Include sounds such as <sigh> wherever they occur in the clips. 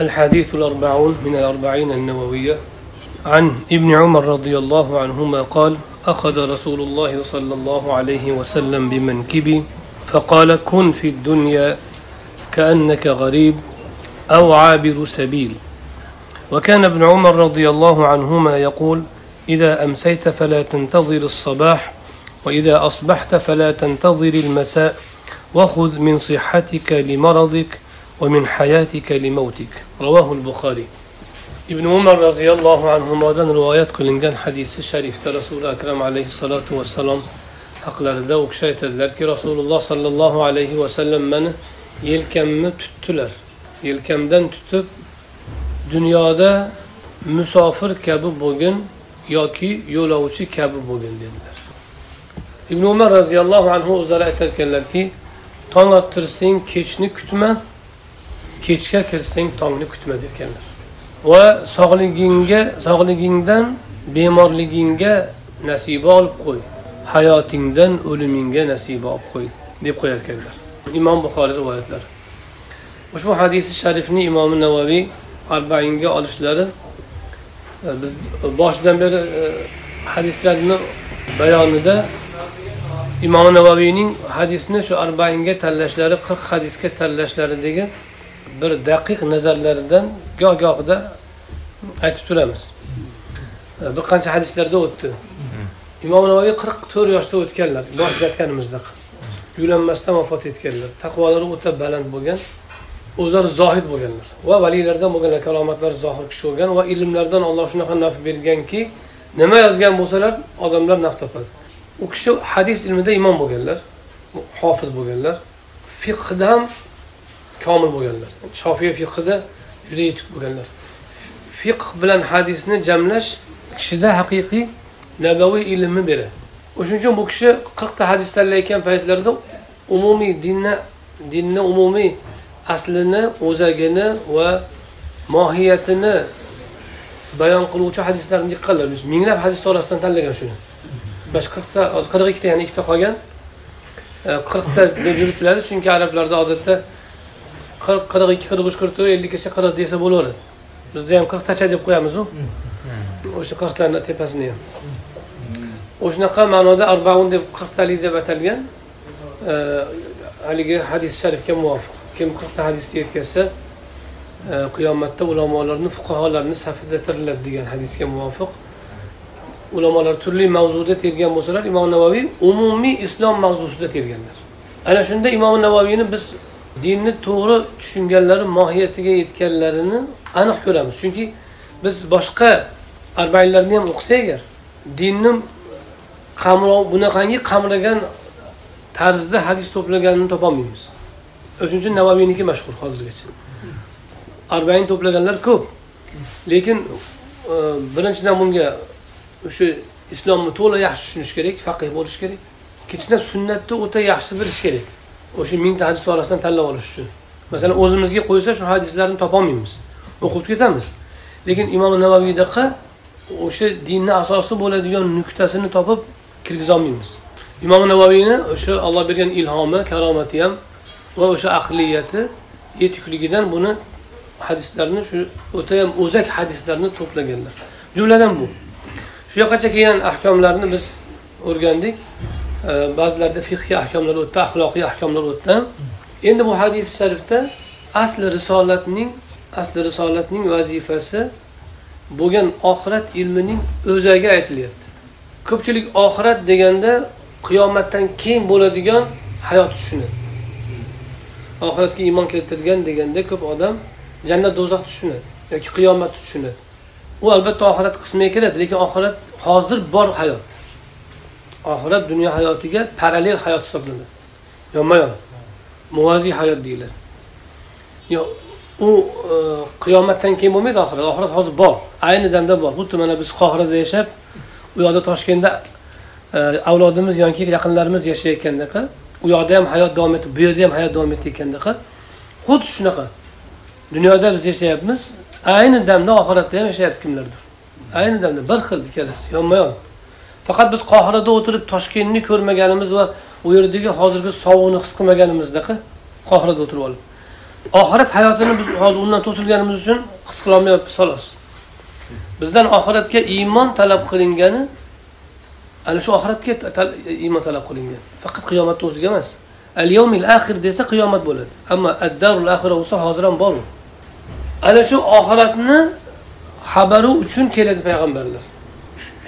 الحديث الأربعون من الأربعين النووية عن ابن عمر رضي الله عنهما قال أخذ رسول الله صلى الله عليه وسلم بمنكبي فقال كن في الدنيا كأنك غريب أو عابر سبيل. وكان ابن عمر رضي الله عنهما يقول إذا أمسيت فلا تنتظر الصباح وإذا أصبحت فلا تنتظر المساء وخذ من صحتك لمرضك ومن حياتك لموتك رواه البخاري ibn umar roziyallohu anhudan rivoyat qilingan hadisi sharifda rasuli akram alayhissalotu vassalom haqlarida u kishi aytadilarki rasululloh sollallohu alayhi vasallam mani yelkamni tutdilar yelkamdan tutib dunyoda musofir kabi bo'lgin yoki yo'lovchi kabi bo'lgin dedilar ibn umar roziyallohu anhu o'zlari aytayotganlarki tong ottirsang kechni kutma kechga kirsang tongni kutma deganlar va sog'ligingga sog'ligingdan bemorligingga nasiba olib qo'y. Hayotingdan o'limingga nasiba olib qo'y deb qo'yarkanlar imom buxoriy rivoyatlari. Ushbu hadisi sharifni imom navoiy arbainga olishlari e, biz e, boshidan beri e, hadislarni bayonida imom navaviyning hadisni shu arbainga tanlashlari qirq hadisga tanlashlaridagi bir daqiq nazarlaridan goh gohida aytib turamiz. E, bir qancha hadislarda o'tdi? Imom navoiy qirq to'rt yoshda o'tganlar boshida aytganimizdek uylanmasdan vafot etganlar taqvolari o'ta baland bo'lgan o'zlari zohid bo'lganlar. Va valiylardan bo'lganlar karomatlari zohir kishi bo'lgan va ilmlardan alloh shunaqa naf berganki nima yozgan bo'lsalar odamlar naf topadi. U kishi hadis ilmida imom bo'lganlar hofiz bo'lganlar fiqhda ham komil bo'lganlar. Shofiy fiqida juda yetuk bo'lganlar. Fiqh bilan hadisni jamlash kishida haqiqiy nabaviy ilmni beradi. O'shuning uchun bu kishi qirqta hadis tanlayotgan paytlarida umumiy dinni dinni umumiy aslini o'zagini va mohiyatini bayon qiluvchi hadislarni yiqqanlar. Minglab hadis orasidan tanlagan shuni. Mana shu qirqta hozir qirq ikkita ya'ni ikkita qolgan e, qirqta deb yuritiladi. Chunki arablarda odatda qirq qirq ikki qirq uch qirq to'rt ellikgacha qirq desa bo'laveradi bizda ham qirqtacha deb qo'yamizu. O'sha qirqlarni tepasini ham. O'shanaqa ma'noda arbaun deb qirqtalik deb atalgan e, haligi hadis sharifga muvofiq. Kim qirqta hadisni yetkazsa e, qiyomatda ulamolarni fuqarolarni safida tiriladi degan hadisga muvofiq. Ulamolar turli mavzuda tergan bo'lsalar imom navoiy umumiy islom mavzusida terganlar. Ana shunda imom navoiyni biz dinni to'g'ri tushunganlari mohiyatiga yetganlarini aniq ko'ramiz. Chunki biz boshqa arbainlarni ham o'qisak agar dinni qamrov bunaqangi qamragan tarzda hadis to'plaganini topolmaymiz. O'shuning uchun navoiyniki mashhur hozirgacha. Arbain to'plaganlar ko'p. Lekin e, birinchidan bunga o'sha islomni to'la yaxshi tushunish kerak faqih bo'lish kerak. Ikkinchidan sunnatni o'ta yaxshi bilish kerak. O'sha mingta hadis orasidan tanlab olish uchun. Masalan o'zimizga qo'ysa shu hadislarni topolmaymiz. O'qib ketamiz. Lekin imom navaviydaqa o'sha dinni asosi bo'ladigan nuqtasini topib kirgizolmaymiz imom navaviyni o'sha olloh bergan ilhomi karomati ham va o'sha aqliyati yetukligidan buni hadislarni shu o'tayam o'zak hadislarni to'plaganlar. Jumladan bu. Shu yoqqacha kelgan ahkomlarni biz o'rgandik. Ba'zilarda fiqhiy ahkomlar o'tdi axloqiy ahkomlar o'tdi. Endi bu hadis sharifda asli risolatning asli risolatning vazifasi bo'lgan oxirat ilmining o'zagi aytilyapti. Ko'pchilik oxirat deganda qiyomatdan keyin bo'ladigan hayot tushunadi. Oxiratga iymon keltirgan deganda ko'p odam jannat do'zax tushunadi yoki qiyomatni tushunadi. U albatta oxirat qismiga kiradi lekin oxirat hozir bor hayot. Oxirat dunyo hayotiga parallel hayot hisoblanadi. Yonma yon muvaziy hayot deyiladi. U e, qiyomatdan keyin bo'lmaydi oxirat. Oxirat hozir bor. Ayni damda bor. Xuddi mana biz qohirada yashab u yoqda toshkentda e, avlodimiz yoki yaqinlarimiz yashayotgandaqa u yoqda ham hayot davom etib bu yerda ham hayot davom etayotgandaqa xuddi shunaqa. Dunyoda biz yashayapmiz. Ayni damda oxiratda ham yashayapti kimlardir. Ayni damda bir xil ikkalasi. Yonma yon faqat biz qohirada o'tirib toshkentni ko'rmaganimiz va u yerdagi hozirgi sovuqni his qilmaganimizdaqa qohirada o'tirib olib. Oxirat hayotini biz hozir undan to'silganimiz uchun his qilolmayapmiz xolos. Bizdan oxiratga iymon talab qilingani ana shu oxiratga iymon talab qilingan faqat qiyomatni o'ziga emas. Al yawmil axir desa qiyomat bo'ladi. Ammo addarul axira bo'lsa hozir ham bor ana shu oxiratni xabari uchun keladi payg'ambarlar.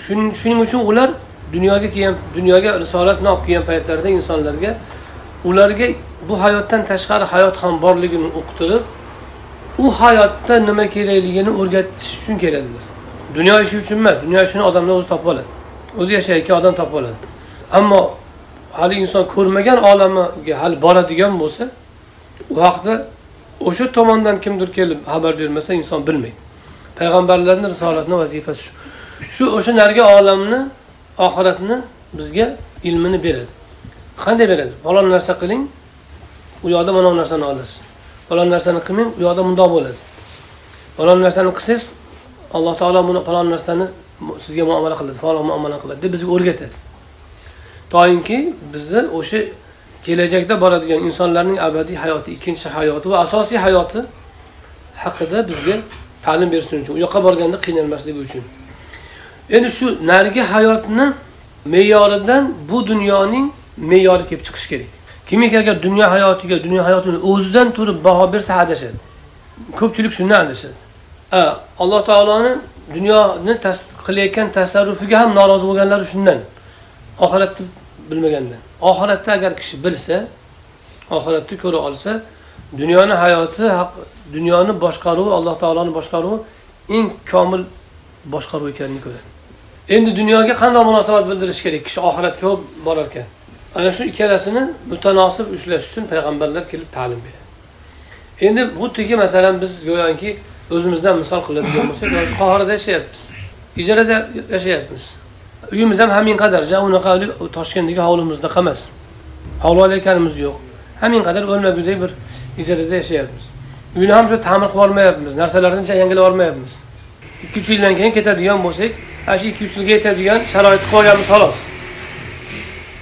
Shuning uchun ular dunyoga kelgan dunyoga risolatni olib kelgan paytlarida insonlarga ularga bu hayotdan tashqari hayot ham borligini o'qitilib u hayotda nima kerakligini o'rgatish uchun keladilar. Dunyo ishi uchun emas dunyo ishini odamlar o'zi topib oladi. O'zi yashayotgan odam topib oladi. Ammo hali inson ko'rmagan olamiga hali boradigan bo'lsa u haqda o'sha tomondan kimdir kelib xabar bermasa inson bilmaydi. Payg'ambarlarni risolatni vazifasi shu. Shu o'sha narigi olamni oxiratni bizga ilmini beradi. Qanday beradi? Falon narsa qiling u yoqda mana bu narsani olasiz. Falon narsani qilmang u yoqda mundoq bo'ladi. Falon narsani qilsangiz alloh taolo buni falon narsani sizga muomala qiladi falon muomala qiladi deb bizga o'rgatadi. Toinki bizni o'sha kelajakda boradigan insonlarning abadiy hayoti ikkinchi hayoti va asosiy hayoti haqida bizga ta'lim bersin uchun u yoqqa borganda qiynalmasligi uchun. Endi shu narigi hayotni me'yoridan bu dunyoning me'yori kelib chiqishi kerak. Kimiki agar dunyo hayotiga dunyo hayotini o'zidan turib baho bersa adashadi ko'pchilik shundan adashadi alloh taoloni dunyoni qilayotgan tasarrufiga ham norozi bo'lganlari shundan. Oxiratni bilmagandan oxiratda agar kishi bilsa oxiratni ko'ra olsa dunyoni hayoti dunyoni boshqaruvi alloh taoloni boshqaruvi eng komil boshqaruv ekanini ko'radi. Endi dunyoga qanday munosabat bildirish kerak? Kishi oxiratga borar ekan ana shu ikkalasini mutanosib ushlash uchun payg'ambarlar kelib ta'lim beradi endi xuddiki masalan biz go'yoki o'zimizdan misol qiladigan bo'lsak qohirada yashayapmiz. Ijarada yashayapmiz. Uyimiz ham hamin qadar. Unaqa toshkentdagi hovlimizdaqa emas hovli olayotganimiz yo'q. Hamin qadar o'lmagudek bir ijarada yashayapmiz. Uyni ham shu ta'mir qilib olmayapmiz narsalarni yangilab olmayapmiz. Ikki uch yildan keyin ketadigan bo'lsak ana shu ikki uch yilga yetadigan sharoit qilib xolos.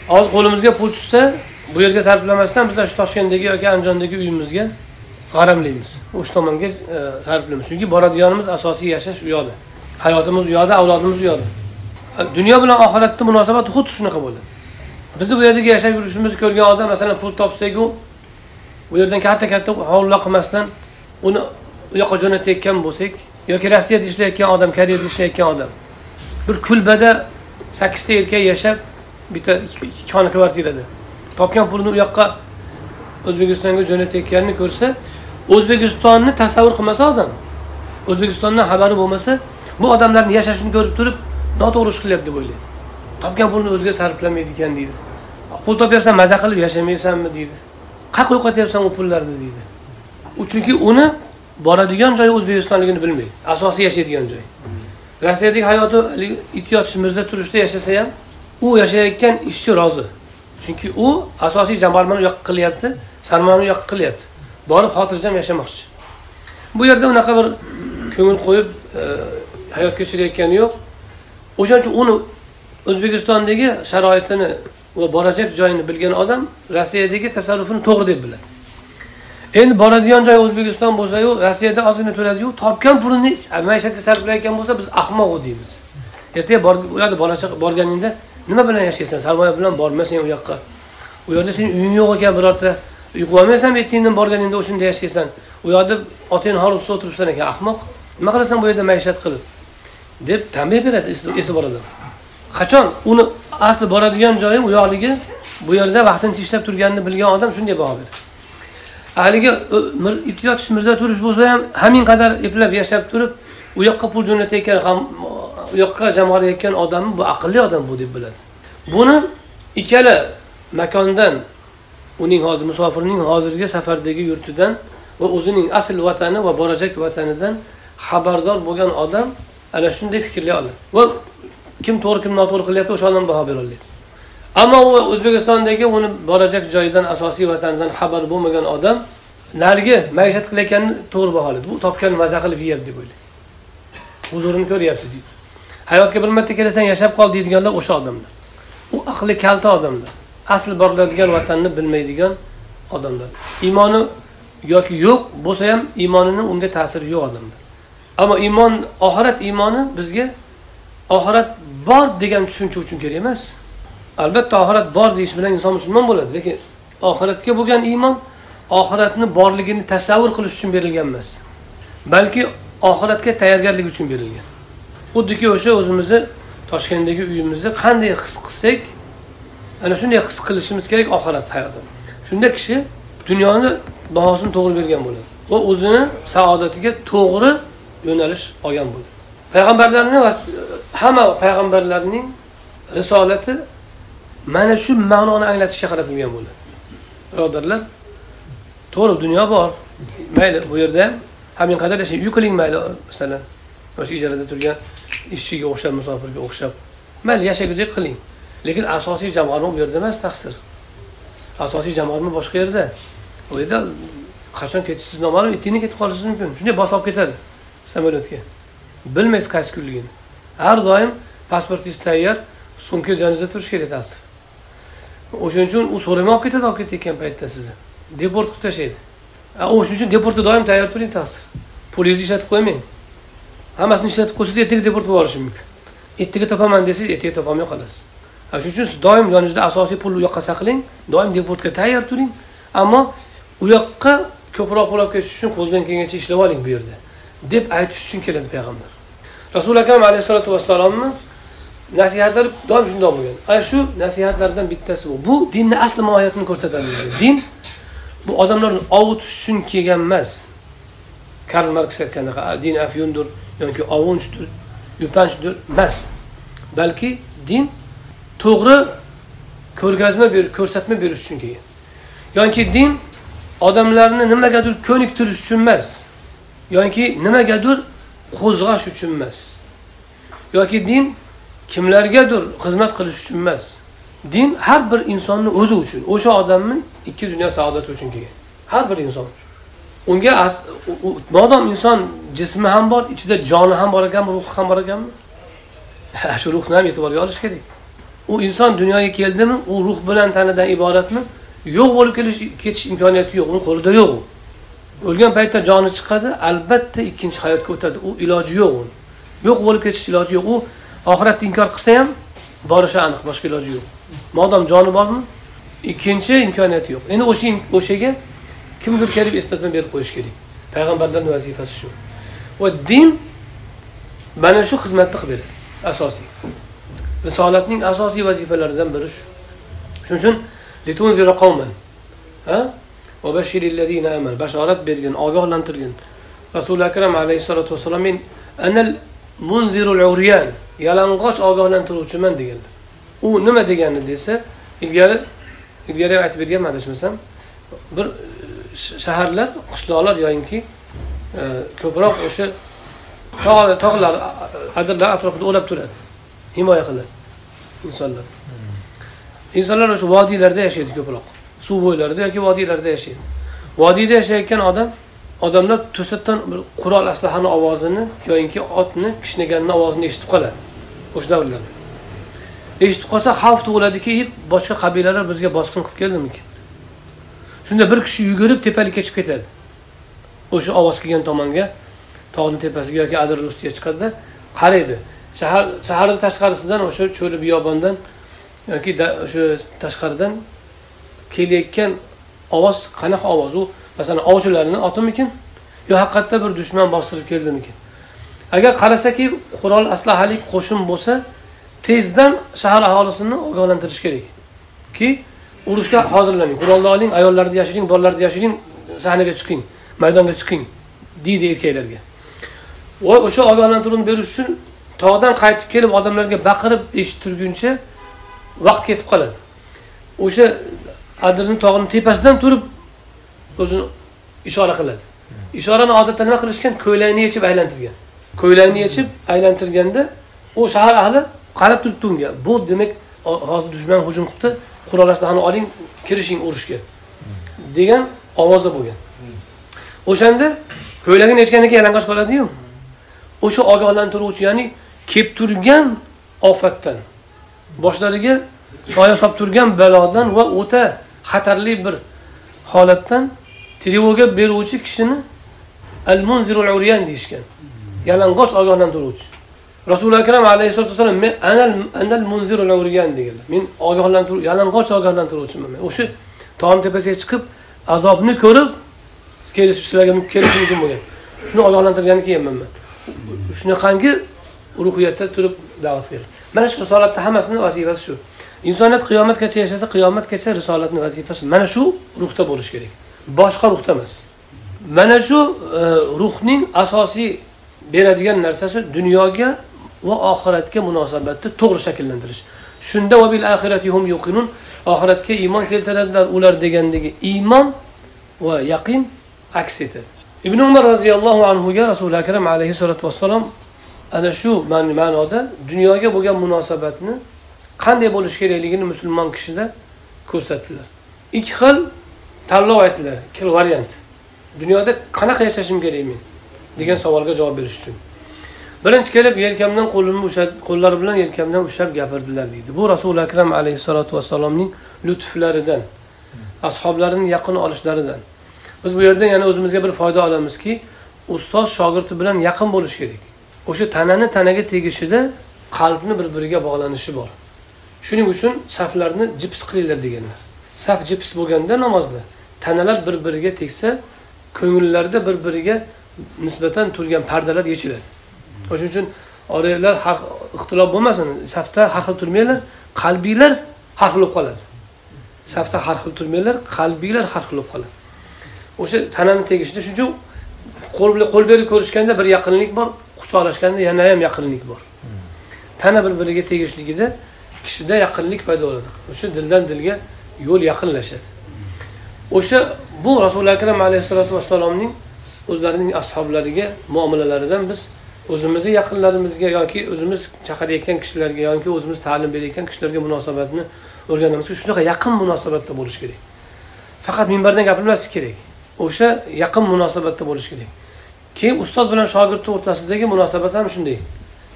Hozir qo'limizga pul tushsa bu yerga sarflamasdan biz shu toshkentdagi yoki andijondagi uyimizga g'aramlaymiz. O'sha tomonga e, sarflaymiz. Chunki boradiganimiz asosiy yashash u yoqda hayotimiz u yoqda avlodimiz u yoqda dunyo bilan oxiratni munosabati xuddi shunaqa bo'ladi bizni bu yerdagi yashab yurishimizni ko'rgan odam masalan pul topsaku bu yerdan katta katta hovlilar qilmasdan uni u yoqqa jo'natayotgan bo'lsak yoki rossiyada ishlayotgan odam koreyada ishlayotgan odam bir kulbada sakkizta erkak yashab bitta ikki xona kvartirada topgan pulini u yoqqa o'zbekistonga jo'natayotganini ko'rsa o'zbekistonni tasavvur qilmasa odam o'zbekistondan xabari bo'lmasa bu odamlarni yashashini ko'rib turib noto'g'ri ish qilyapti deb o'ylaydi. Topgan pulini o'ziga sarflamaydi ekan deydi. Pul topyapsan maza qilib yashamaysanmi deydi. Qayerqa yo'qotyapsan u pullarni deydi. U chunki uni boradigan joyi o'zbekistonligini bilmaydi. Asosiy yashaydigan joy rossiyadagi hayoti it yotish mirza turishda yashasa ham u yashayotgan ishchi rozi. Chunki u asosiy jamg'armani yo'q qilyapti sarmoyani yo'q qilyapti. Borib xotirjam yashamoqchi. Bu yerda unaqa bir ko'ngil qo'yib e, hayot kechirayotgani yo'q. O'shaning uchun uni o'zbekistondagi sharoitini va borajak joyini bilgan odam rossiyadagi tasarrufini to'g'ri deb biladi. Endi boradigan joyi o'zbekiston bo'lsayu rossiyada ozgina to'ladiyu topgan pulini maishatga sarflayotgan bo'lsa biz ahmoq u deymiz. Ertaga u yerda bola chaqa borganingda nima bilan yashaysan? Sarmoya bilan borma sen u yoqqa. U yerda seni uying yo'q ekan birorta. Uy qilib borganingda o'shanda yashaysan. U yoqda otang hovlisida o'tiribsan ekan ahmoq. Nima qilasan bu yerda maishat qilib? Deb tanbeh beradi esi bor odam qachon? Uni asli boradigan joyi u yoqligi bu yerda vaqtincha ishlab turganini bilgan odam shunday baho beradi. Haligi it yotish mirza turish bo'lsa ham hamin qadar eplab yashab turib u yoqqa pul jo'natayotgan u yoqqa jamg'arayotgan odamni bu aqlli odam bu deb biladi. Buni ikkala makondan uning hozir musofirning hozirgi safardagi yurtidan va o'zining asl vatani va borajak vatanidan xabardor bo'lgan odam ana shunday fikrlay oladi va kim to'g'ri kim noto'g'ri qilyapti o'sha odam baho bera oladi ammo u o'zbekistondagi uni borajak joyidan asosiy vatanidan xabar bo'lmagan odam narigi maishat qilayotganini to'g'ri baholaydi bu topgan maza qilib yeyapti deb o'ylaydi. Huzurini ko'ryapti deydi. Hayotga bir marta kelasan yashab qol deydiganlar o'sha odamlar. U aqli kalta odamlar. Asl boriladigan vatanni bilmaydigan odamlar. Iymoni yoki yo'q bo'lsa ham iymonini unga ta'siri yo'q odamlar. Ammo iymon oxirat iymoni bizga oxirat bor degan tushuncha uchun kerak emas. Albatta oxirat bor deyish bilan inson musulmon bo'ladi lekin oxiratga bo'lgan iymon oxiratni borligini tasavvur qilish uchun berilgan emas. Balki oxiratga tayyorgarlik uchun berilgan. Xuddiki o'sha o'zimizni toshkentdagi uyimizni qanday his qilsak ana shunday his qilishimiz kerak oxirat hayotida. Shunda kishi dunyoni bahosini to'g'ri bergan bo'ladi. Va o'zini saodatiga to'g'ri yo'nalish olgan bo'ladi. Payg'ambarlarni hamma payg'ambarlarning risolati mana shu ma'noni anglatishga qaratilgan bo'ladi birodarlar to'g'ri dunyo bor. Mayli bu yerda ham men qadar yashang uy qiling mayli masalan yoki ijarada turgan ishchiga o'xshab musofirga o'xshab. Mayli yashagudek qiling. Lekin asosiy jamg'arma bu yerda emas taqsir. Asosiy jamg'arma boshqa yerda. U yerda qachon ketishingiz noma'lum ertaga ketib qolishingiz mumkin. Shunday bosib olib ketadi samolyotga. Bilmaysiz qaysi kunligini. Har doim pasportingiz tayyor sumkangiz yoningizda turishi kerak taqsir. O'shaning uchun u so'ramay olib ketadi olib ketayotgan paytda sizni. Deport qilib tashlaydi o'shaning uchun deportga doim tayyor turing taqsir. Pulingizni ishlatib qo'ymang. Hammasini ishlatib qo'ysangiz ertaga deport bo'lib olishi mumkin. Ertaga topaman desangiz ertaga topolmay qolasiz. Shuning uchun siz doim yoningizda asosiy pulni u yoqqa saqlang doim deportga tayyor turing. Ammo u yoqqa ko'proq pul olib ketish uchun qo'ldan kelgancha ishlab oling bu yerda deb aytish uchun keladi payg'ambar. Rasuli akram alayhissalotu vassalomni nasihatlar doim shundoq bo'lgan. Ana shu nasihatlardan bittasi bu bu dinni asli mohiyatini ko'rsatadi din. Bu odamlarni ovutish uchun kelgan emas. Karl marks aytgandaqa din afyundir yoki ovunchdir yupanchdir. Emas. Balki din to'g'ri ko'rgazma berib ko'rsatma berish uchun kelgan. Yoki din odamlarni nimagadir ko'niktirish uchun emas. Yoki nimagadir qo'zg'ash uchun emas. Yoki din kimlargadir xizmat qilish uchun emas. Din har bir insonni o'zi uchun o'sha odamni ikki dunyo saodati uchun kelgan. Har bir inson uchun. Unga modom inson jismi ham bor ichida joni ham bor ekanmi ruhi ham bor ekanmi? <laughs> Shu ruhni ham e'tiborga olish kerak. U inson dunyoga keldimi u ruh bilan tanadan iboratmi? Yo'q bo'lib kelish ketish imkoniyati yo'q uni qo'lida yo'q u. O'lgan paytda joni chiqadi albatta ikkinchi hayotga o'tadi u iloji yo'q uni yo'q bo'lib ketish iloji yo'q. U oxiratni inkor qilsa ham borishi aniq boshqa iloji yo'q. Modom joni bormi? Ikkinchi imkoniyati yo'q. Endi o'sha o'shaga kimdir kelib eslatma berib qo'yish kerak. Payg'ambarlarni vazifasi shu. Va din mana shu xizmatni qilib beradi. Asosiy. Risolatning asosiy vazifalaridan biri shu. Shuning uchun ha? Bashorat bergin ogohlantirgin rasuli akram alayhissalotu vassalom men anal munzirul uryan. Yalang'och ogohlantiruvchiman deganlar u nima degani desa ilgari ilgari aytib berganman adashmasam bir e, shaharlar qishloqlar yoyinki e, ko'proq o'sha tog'lar adirlar atrofida o'lab turadi. Himoya qiladi insonlar. Insonlar o'sha vodiylarda yashaydi ko'proq. Suv bo'ylarida yoki vodiylarda yashaydi. Vodiyda yashayotgan odam odamlar to'satdan bir qurol aslahani ovozini yoinki otni kishnaganini ovozini eshitib qoladi. O'sha davrlarda. Eshitib qolsa xavf tug'iladiki boshqa qabilalar bizga bosqin qilib keldimikin? Shunda bir kishi yugurib tepalikka chiqib ketadi. O'sha ovoz kelgan tomonga tog'ni tepasiga yoki adir ustiga chiqadida qaraydi. Shahar shaharni tashqarisidan o'sha cho'li biyobondan yoki o'sha tashqaridan kelayotgan ovoz qanaqa ovoz u? Masalan ovchilarni otimikin yo haqiqatda bir dushman bostirib keldimikin agar qarasaki qurol aslahalik qo'shin bo'lsa tezdan shahar aholisini ogohlantirish kerak. Ki urushga hozirlaning. Qurolni oling ayollarni yashiring bolalarni yashiring sahnaga chiqing maydonga chiqing deydi erkaklarga. Va o'sha ogohlantiruvni berish uchun tog'dan qaytib kelib odamlarga baqirib eshittirguncha vaqt ketib qoladi. O'sha adirni tog'ini tepasidan turib o'zini ishora qiladi. Ishorani odatda nima qilishgan ko'ylakni yechib aylantirgan. Ko'ylakni yechib aylantirganda u shahar ahli qarab turibdi unga. Bu demak hozir dushman hujum qilibdi qurol aslahani oling kirishing urushga degan ovoza bo'lgan. O'shanda ko'ylagini yechgandan keyin yalang'och qoladiyu o'sha ogohlantiruvchi ya'ni kelib turgan ofatdan boshlariga soya solib turgan balodan va o'ta xatarli bir holatdan trevoga beruvchi kishini al munzirul uryan deyishgan. Yalang'och ogohlantiruvchi. Rasuli akram alayhisalotu vassalom men anal anal munzirul uryan deganlar. Men ogohlantiruvchi yalang'och ogohlantiruvchiman men. O'sha tog'ni tepasiga chiqib azobni ko'rib sizlarga kelishi mumkin bo'lgan. Shuni ogohlantirgani kelganman man shunaqangi ruhiyatda turib da'vat qilgan. Mana shu risolatni hammasini vazifasi shu. Insoniyat qiyomatgacha yashasa qiyomatgacha risolatni vazifasi mana shu ruhda bo'lishi kerak. Boshqa ruhda emas. Mana shu e, ruhning asosiy beradigan narsasi dunyoga va oxiratga munosabatni to'g'ri shakllantirish. Shunda oxiratga iymon keltiradilar. Ular degandagi iymon va yaqin aks etadi. Ibn umar roziyallohu anhuga rasuli akram alayhissalotu vassalom ana shu ma'noda dunyoga bo'lgan munosabatni qanday bo'lishi kerakligini musulmon kishida ko'rsatdilar. Ikki xil tanlov aytdilar ikki xil variant. Dunyoda qanaqa yashashim kerak men? degan savolga javob berish uchun. Birinchi kelib yelkamdan qo'limni ushlab qo'llari bilan yelkamdan ushlab gapirdilar deydi. Bu rasuli akram alayhissalotu vassalomning lutflaridan ashoblarini yaqin olishlaridan. Biz bu yerdan yana o'zimizga bir foyda olamizki ustoz shogirdi bilan yaqin bo'lishi kerak. O'sha tanani tanaga tegishida qalbni bir biriga bog'lanishi bor. Shuning uchun saflarni jips qilinglar deganlar. Saf jips bo'lganda namozda. Tanalar bir biriga tegsa ko'ngillarda bir biriga nisbatan turgan pardalar yechiladi. O'shaning uchun oralar har ixtilof bo'lmasin safda har xil turmanglar qalbinglar har xil bo'lib qoladi. Safda har xil turmanglar qalbinglar har xil bo'lib qoladi. O'sha tanani tegishida shuning uchun qo'l bilan qo'l berib ko'rishganda bir yaqinlik bor quchoqlashganda yana ham yaqinlik bor. Tana bir biriga tegishligida kishida yaqinlik paydo bo'ladi. O'sha dildan dilga yo'l yaqinlashadi. O'sha bu rasuli akram alayhissalotu vassalomning o'zlarining ashoblariga muomalalaridan biz o'zimizni yaqinlarimizga yoki o'zimiz chaqirayotgan kishilarga yoki o'zimiz ta'lim berayotgan kishilarga munosabatni o'rganamiz. Shunaqa yaqin munosabatda bo'lishi kerak. Faqat minbardan gapirmaslik kerak. O'sha yaqin munosabatda bo'lishi kerak. Keyin ustoz bilan shogirdni o'rtasidagi munosabat ham shunday.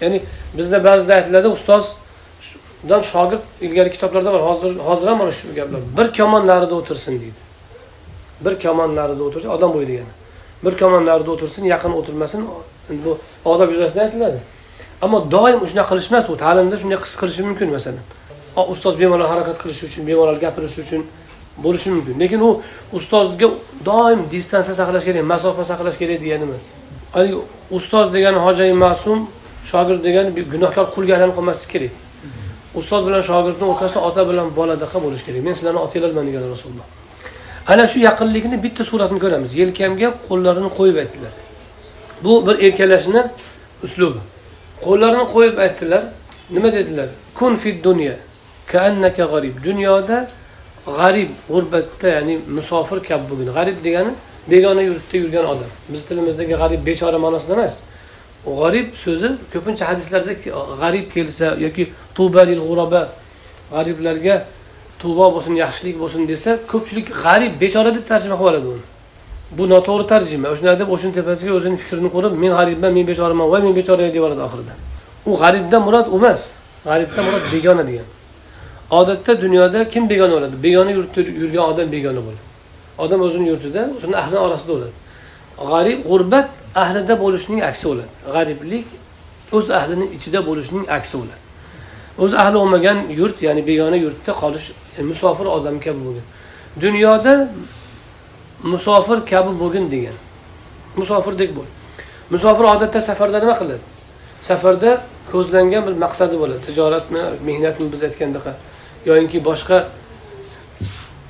Ya'ni bizda ba'zida aytiladi ustozdan shogird ilgari kitoblarda bor hozir hozir ham mana shu gaplar. Bir komon narida o'tirsin deydi. Bir komon narida o'tirsa odam bo'yi degani. Bir komon narida o'tirsin yaqin o'tirmasin bu odob yuzasidan aytiladi. Ammo doim shunaqa qilishmas bu ta'limda shunday his qilishi mumkin masalan. Ustoz bemalol harakat qilishi uchun bemalol gapirishi uchun bo'lishi mumkin. Lekin u ustozga doim distansiya saqlash kerak masofa saqlash kerak degani emas. Haligi ustoz degani hojai ma'sum shogird degani gunohkor qulga aylanib qolmaslik kerak. Ustoz bilan shogirdni o'rtasida ota bilan boladaqa bo'lishi kerak. Men sizlarni otanglarman degan rasululloh. Ana shu yaqinlikni bitta suratini ko'ramiz. Yelkamga qo'llarini qo'yib aytdilar. Bu bir erkalashni uslubi. Qo'llarini qo'yib aytdilar. Nima dedilar? Kun fid dunya kaannaka g'arib. Dunyoda g'arib g'urbatda ya'ni musofir kabi bo'lgin g'arib degani begona yurtda yurgan odam. Biz tilimizdagi g'arib bechora ma'nosida emas. G'arib so'zi ko'pincha hadislarda g'arib kelsa yoki tubalil g'uraba g'ariblarga tubo bo'lsin yaxshilik bo'lsin desa ko'pchilik g'arib bechora deb tarjima qilib oladi uni. Bu noto'g'ri tarjima. O'shanda deb o'shani tepasiga o'zini fikrini qurib men g'aribman men bechoraman voy men bechora deb yuboradi oxirida. U g'aribdan murod u emas. G'aribdan murod begona degan. Odatda dunyoda kim begona bo'ladi? Begona yurtda yurgan odam begona bo'ladi. Odam o'zini yurtida o'zini ahli orasida bo'ladi. G'arib g'urbat ahlida bo'lishning aksi bo'ladi. G'ariblik o'z ahlini ichida bo'lishning aksi bo'ladi. O'z ahli bo'lmagan yurt ya'ni begona yurtda qolish E, musofir odam kabi bo'lgin dunyoda musofir kabi bo'lgin degan. Musofirdek bo'l musofir odatda safarda nima qiladi? Safarda ko'zlangan bir maqsadi bo'ladi. Tijoratmi mehnatmi biz aytgandaqa yoyinki boshqa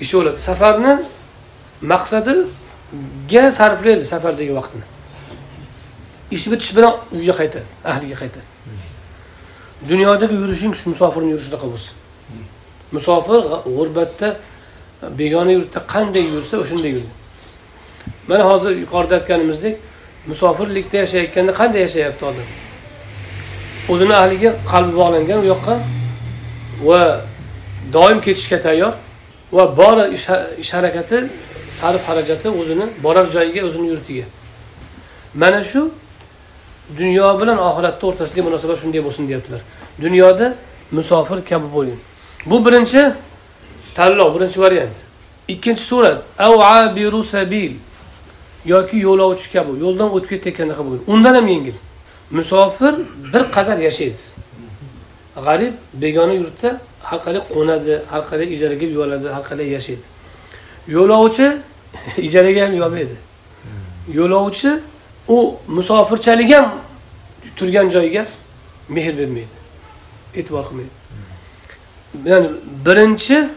ishi bo'ladi. Safarni maqsadiga sarflaydi safardagi vaqtini ish bitish bilan uyga qaytadi ahliga qaytadi. Dunyodagi yurishing shu musofirni yurishidaqa bo'lsin musofir g'urbatda begona yurtda qanday yursa o'shanday yurdi. Mana hozir yuqorida aytganimizdek musofirlikda yashayotganda qanday yashayapti odam? O'zini ahliga qalbi bog'langan u yoqqa va doim ketishga tayyor va bor ish harakati sarf xarajati o'zini borar joyiga o'zini yurtiga. Mana shu dunyo bilan oxiratni o'rtasidagi munosabat shunday bo'lsin deyaptilar. Dunyoda musofir kabi bo'ling. Bu birinchi tanlov birinchi variant. Ikkinchi surat av abiru sabil yoki yo'lovchi kabi yo'ldan o'tib ketayotgandaqa bo'lgan. Undan ham yengil. Musofir bir qadar yashaydi. G'arib begona yurtda har qalay qo'nadi har qalay ijaraga yuboradi har qalay yashaydi. Yo'lovchi <laughs> ijaraga ham yolmaydi yo'lovchi u musofirchalik ham turgan joyiga mehr bermaydi. E'tibor qilmaydi. Ya'ni birinchi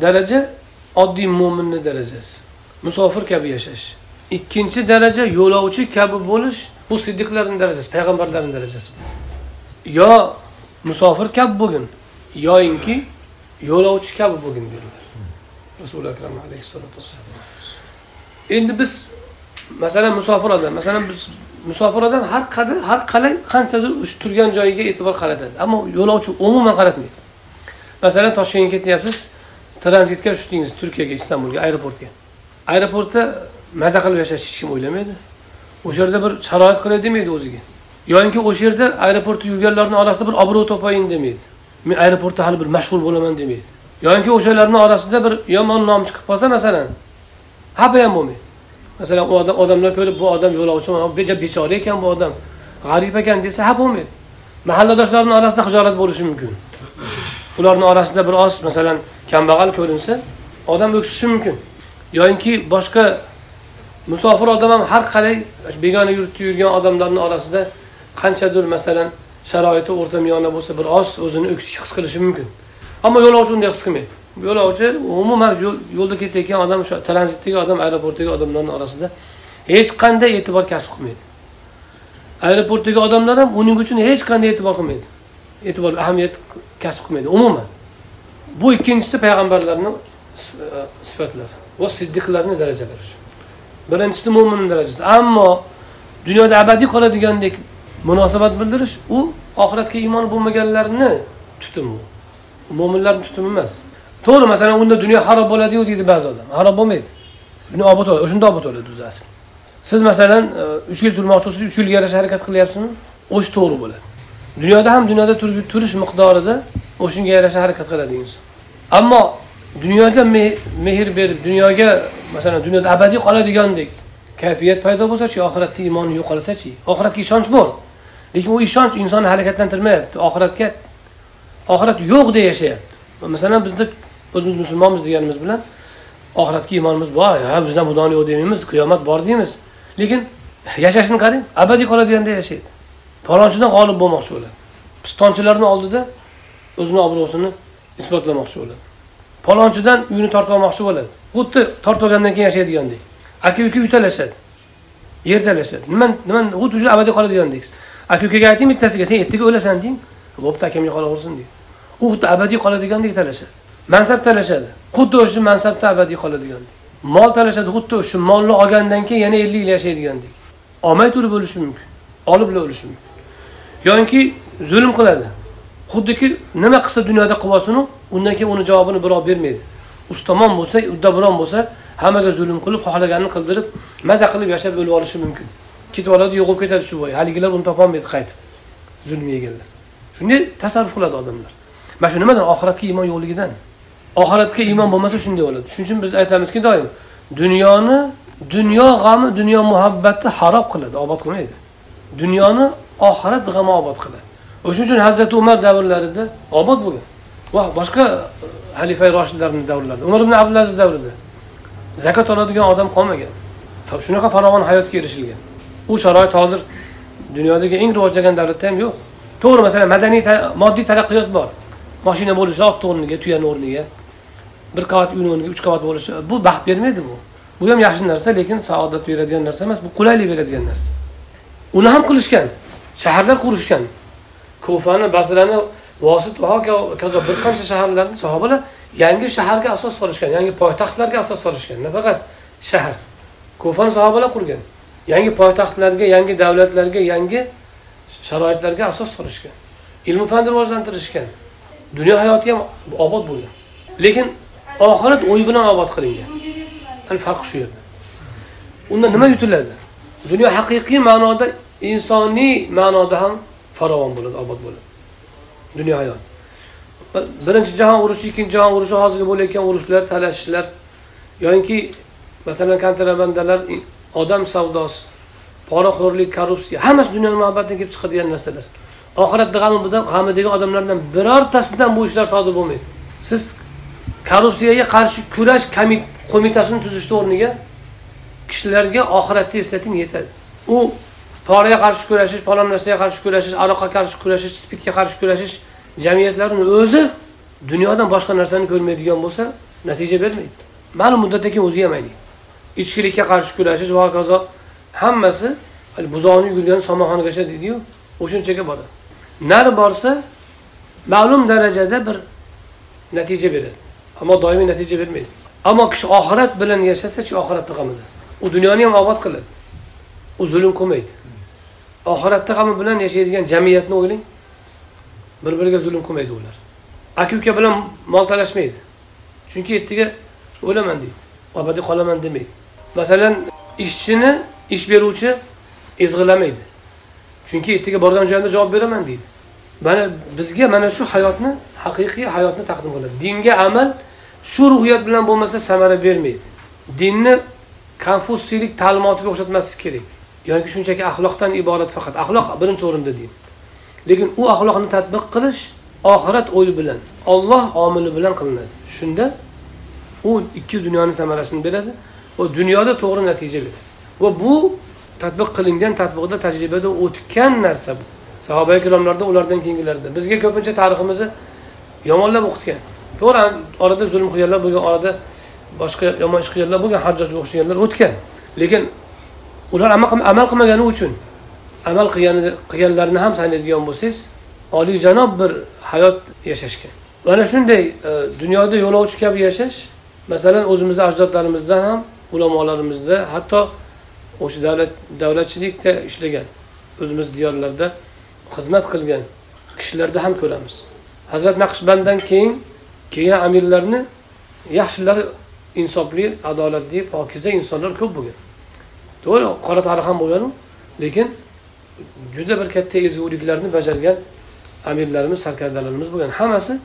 daraja oddiy mo'minni darajasi. Musofir kabi yashash. Ikkinchi daraja yo'lovchi kabi bo'lish bu siddiqlarni darajasi payg'ambarlarni darajasi. Yo musofir kabi bo'lgin yoyinki yo'lovchi kabi bo'lgin dedilar. Rasuli akram alayhissalotu endi biz masalan musofir odam masalan biz musofir odam har qanday har qalay qanchadir turgan joyiga e'tibor qaratadi. Ammo yo'lovchi umuman qaratmaydi. Masalan toshkentga ketyapsiz tranzitga tushdingiz turkiyaga istanbulga aeroportga. Aeroportda maza qilib yashash hech kim o'ylamaydi. O'sha yerda bir sharoit qilay demaydi o'ziga. Yoinki o'sha yerda aeroportda yurganlarni orasida bir obro' topayin demaydi. Men aeroportda hali bir mashhur bo'laman demaydi. Yoinki o'shalarni orasida bir yomon nom chiqib qolsa masalan xafa ham bo'lmaydi. Masalan u odam odamlar ko'rib bu odam yo'lovchi bechora ekan bu odam g'arib ekan desa ha bo'lmaydi. Mahalladoshlarni orasida hijolat bo'lishi mumkin. Ularni orasida bir oz masalan kambag'al ko'rinsa odam o'ksishi mumkin. Yoyinki boshqa musofir odam ham har qalay begona yurtda yurgan odamlarni orasida qanchadir masalan sharoiti o'rta miyona bo'lsa bir oz o'zini o'ksik his qilishi mumkin. Ammo yo'lovchi unday his qilmaydi. Yo'lovchi umuman yo'lda ketayotgan odam o'sha tranzitdagi odam aeroportdagi odamlarni orasida hech qanday e'tibor kasb qilmaydi. Aeroportdagi odamlar ham uning uchun hech qanday e'tibor qilmaydi. E'tibor ahamiyat kasb qilmaydi. Umuman bu ikkinchisi payg'ambarlarni e, sifatlari va siddiqlarni darajalari shu. Birinchisi mo'minni darajasi. Ammo dunyoda abadiy qoladigandek munosabat bildirish u oxiratga iymon bo'lmaganlarni tutumi mo'minlarni tutumi emas. To'g'ri masalan unda dunyo harob bo'ladiyu deydi ba'zi odam. Harob bo'lmaydi. Dunyo obod bo'ladi o'shanda obod bo'ladi o'zi asli. Siz masalan e, uch yil turmoqchi bo'lsangiz uch yilga yarasha harakat qilyapsizmi? O'sha to'g'ri bo'ladi. Dunyoda ham dunyoda turish miqdorida o'shanga yarasha harakat qiladi inson. Ammo dunyoga mehr berib dunyoga masalan dunyoda abadiy qoladigandek kayfiyat paydo bo'lsachi oxiratda iymoni yo'qolsachi oxiratga ishonch bor. Lekin u ishonch insonni harakatlantirmayapti. Oxiratga oxirat yo'q deb yashayapti. Masalan bizda o'zimiz musulmonmiz deganimiz bilan oxiratga iymonimiz bor. Ha bizdan xudoni yo'q demaymiz qiyomat bor deymiz. Lekin yashashini qarang abadiy qoladiganda yashaydi falonchidan g'olib bo'lmoqchi bo'ladi pistonchilarni oldida o'zini obro'sini isbotlamoqchi bo'ladi falonchidan uyini tortib olmoqchi bo'ladi. Xuddi tortib olgandan keyin yashaydigandek. Aka uka uy talashadi yer talashadi nima nima xuddi уже abadiy qoladigandek aka ukaga ayting bittasiga sen ertaga o'lasan deng. Bo'pti akamga qolaversin deydi u xuddi abadiy qoladigandek talashadi. Mansab talashadi. Xuddi o'sha mansabda abadiy qoladigandek mol talashadi xuddi o'sha molni olgandan keyin yana ellik yil yashaydigandek olmay turib o'lishi mumkin. Olib o'lishi mumkin. Yoki zulm qiladi. Xuddiki nima qilsa dunyoda qilib undan keyin uni javobini birov bermaydi. Ustamon bo'lsa uddaburon bo'lsa hammaga zulm qilib xohlaganini qildirib maza qilib yashab o'lib olishi mumkin. Ketib oladi yo'qolib ketadi shu bo'yi haligilar uni topolmaydi qaytib zulm yeganlar shunday tasarruf qiladi odamlar. Mana shu nimadan oxiratga iymon yo'qligidan. Oxiratga iymon bo'lmasa shunday bo'ladi. Shuning uchun biz aytamizki doim dunyoni dunyo g'ami dunyo muhabbati harob qiladi obod qilmaydi. Dunyoni oxirat g'ami obod qiladi. O'shaning uchun hazrati umar davrlarida obod bo'lgan. Va boshqa e, halifa roshidlarni davrlarida umar ibn abdulaziz davrida zakot oladigan odam qolmagan. Shunaqa farovon hayotga erishilgan. U sharoit hozir dunyodagi eng rivojlangan davlatda ham yo'q. To'g'ri masalan madaniy moddiy taraqqiyot bor. Moshina bo'lishi otni o'rniga tuyani o'rniga bir qavat uyni o'rniga uch qavat bo'lishi bu baxt bermaydi bu. Bu ham yaxshi narsa lekin saodat beradigan narsa emas bu qulaylik beradigan narsa. Uni ham qilishgan. Shaharlar qurishgan kufani basrani vosit va hokazo bir qancha shaharlarni sahobalar yangi shaharga asos solishgan yangi poytaxtlarga asos solishgan nafaqat shahar. Kufani sahobalar qurgan yangi poytaxtlarga yangi davlatlarga yangi sharoitlarga asos solishgan ilmu fanni rivojlantirishgan dunyo hayoti ham obod bo'lgan. Lekin oxirat o'yi bilan obod qilingan. Farq shu yerda. Unda nima yutiladi? Dunyo haqiqiy ma'noda insoniy ma'noda ham farovon bo'ladi obod bo'ladi. Dunyo hayot birinchi jahon urushi ikkinchi jahon urushi hozirgi bo'layotgan urushlar talashishlar yoki masalan kontrabandalar odam savdosi poraxo'rlik korrupsiya hammasi dunyoni muhabbatidan kelib chiqadigan narsalar. Oxiratni g'amida g'amidagi odamlardan birortasidan bu ishlar sodir bo'lmaydi. Siz korrupsiyaga qarshi kurash qo'mitasini tuzishni o'rniga kishilarga oxiratni eslating yetadi. U poraga qarshi kurashish falon narsaga qarshi kurashish aroqqa qarshi kurashish spitga qarshi kurashish jamiyatlarini o'zi dunyodan boshqa narsani ko'rmaydigan bo'lsa natija bermaydi. Ma'lum muddatdan keyin o'zi ham ichkilikka qarshi kurashish va hokazo hammasi buzoqni yugurgan somonxonagacha deydiyu o'shunchaga boradi. Nari borsa ma'lum darajada bir natija beradi. Ammo doimiy natija bermaydi. Ammo kishi oxirat bilan yashasachi oxiratni g'amida u dunyoni ham obod qiladi. U zulm qilmaydi. Oxiratda ham bilan yashaydigan jamiyatni o'ylang. Bir biriga zulm qilmaydi ular. Aka uka bilan mol talashmaydi. Chunki ertaga o'laman deydi abadiy qolaman demaydi. Masalan ishchini ish beruvchi ezg'ilamaydi. Chunki ertaga borgan joyimda javob beraman deydi. Mana bizga mana shu hayotni haqiqiy hayotni taqdim qiladi. Dinga amal shu ruhiyat bilan bo'lmasa samara bermaydi. Dinni konfutsiylik ta'limotiga o'xshatmaslik kerak. Yoki shunchaki axloqdan iborat faqat. Axloq birinchi o'rinda din lekin u axloqni tadbiq qilish oxirat o'yi bilan olloh omili bilan qilinadi. Shunda u ikki dunyoni samarasini beradi va dunyoda to'g'ri natija beradi. Va bu tadbiq qilingan tadbiqda tajribada o'tgan narsa bu. Sahoba ikromlarda ulardan keyingilarda. Bizga ko'pincha tariximizni yomonlab o'qitgan. To'g'ri orada zulm qilganlar bo'lgan orada boshqa yomon ish qilganlar bo'lgan hajjojga o'xshaganlar o'tgan. Lekin ular amal qilmagani uchun amal qilganlarini ham sanaydigan bo'lsangiz oliyjanob bir hayot yashashgan. Mana shunday e, dunyoda yo'lovchi kabi yashash masalan o'zimizni ajdodlarimizdan ham ulamolarimizda hatto o'sha davlat davlatchilikda ishlagan o'zimiz diyorlarda xizmat qilgan kishilarda ham ko'ramiz. Hazrat naqshbanddan keyin kelgan amirlarni yaxshilari insofli adolatli pokiza insonlar ko'p bo'lgan. To'g'ri qora tarix ham bo'lganu lekin juda bir katta ezguliklarni bajargan amirlarimiz sarkardalarimiz bo'lgan. Hammasi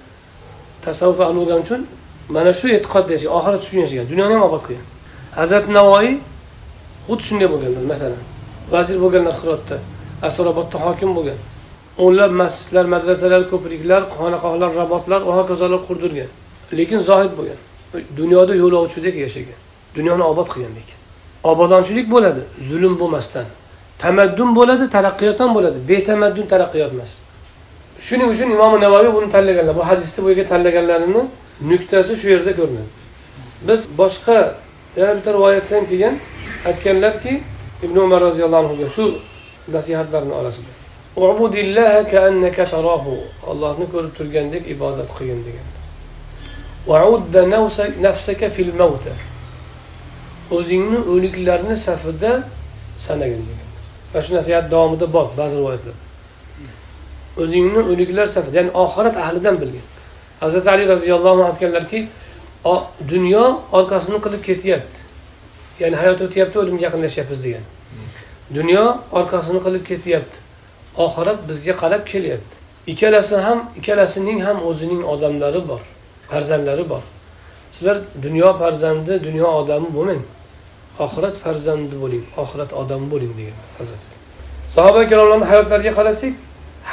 tasavvuf ahli bo'lgani uchun mana shu e'tiqodda yashagan oxirat uchun yashagan. Dunyoni ham obod qilgan. Hazrati navoiy xuddi shunday bo'lganlar masalan. Vazir bo'lganlar hirotda asrobodda hokim bo'lgan. O'nlab masjidlar madrasalar ko'priklar xonaqohlar rabotlar va hokazolar qurdirgan. Lekin zohid bo'lgan. Dunyoda yo'lovchidek yashagan. Dunyoni obod qilgan lekin. Obodonchilik bo'ladi zulm bo'lmasdan. Tamaddun bo'ladi taraqqiyot ham bo'ladi. Betamaddun taraqqiyot emas. Shuning uchun imom navoiy buni tanlaganlar bu hadisni bu yerga tanlaganlarini nuqtasi shu yerda ko'rinadi biz boshqa yana bitta rivoyatdan kelgan aytganlarki ibn umar roziyallohu anhuga shu nasihatlarni orasida ollohni ko'rib turgandek ibodat qilgin degan. O'zingni o'liklarni safida sanagin degan mana shu nasihat davomida bor ba'zi rivoyatlar. O'zingni o'liklar safida ya'ni oxirat ahlidan bilgin hazrati ali roziyallohu anhu aytganlarki dunyo orqasini qilib ketyapti. Ya'ni hayot o'tyapti o'limga yaqinlashyapmiz degan. Dunyo orqasini qilib ketyapti. Oxirat bizga qarab kelyapti. Ikkalasi ham ikkalasining ham o'zining odamlari bor farzandlari bor. Sizlar dunyo farzandi dunyo odami bo'lmang oxirat farzandi bo'ling oxirat odami bo'ling degan hazrat. Sahoba ikromlarni hayotlariga qarasak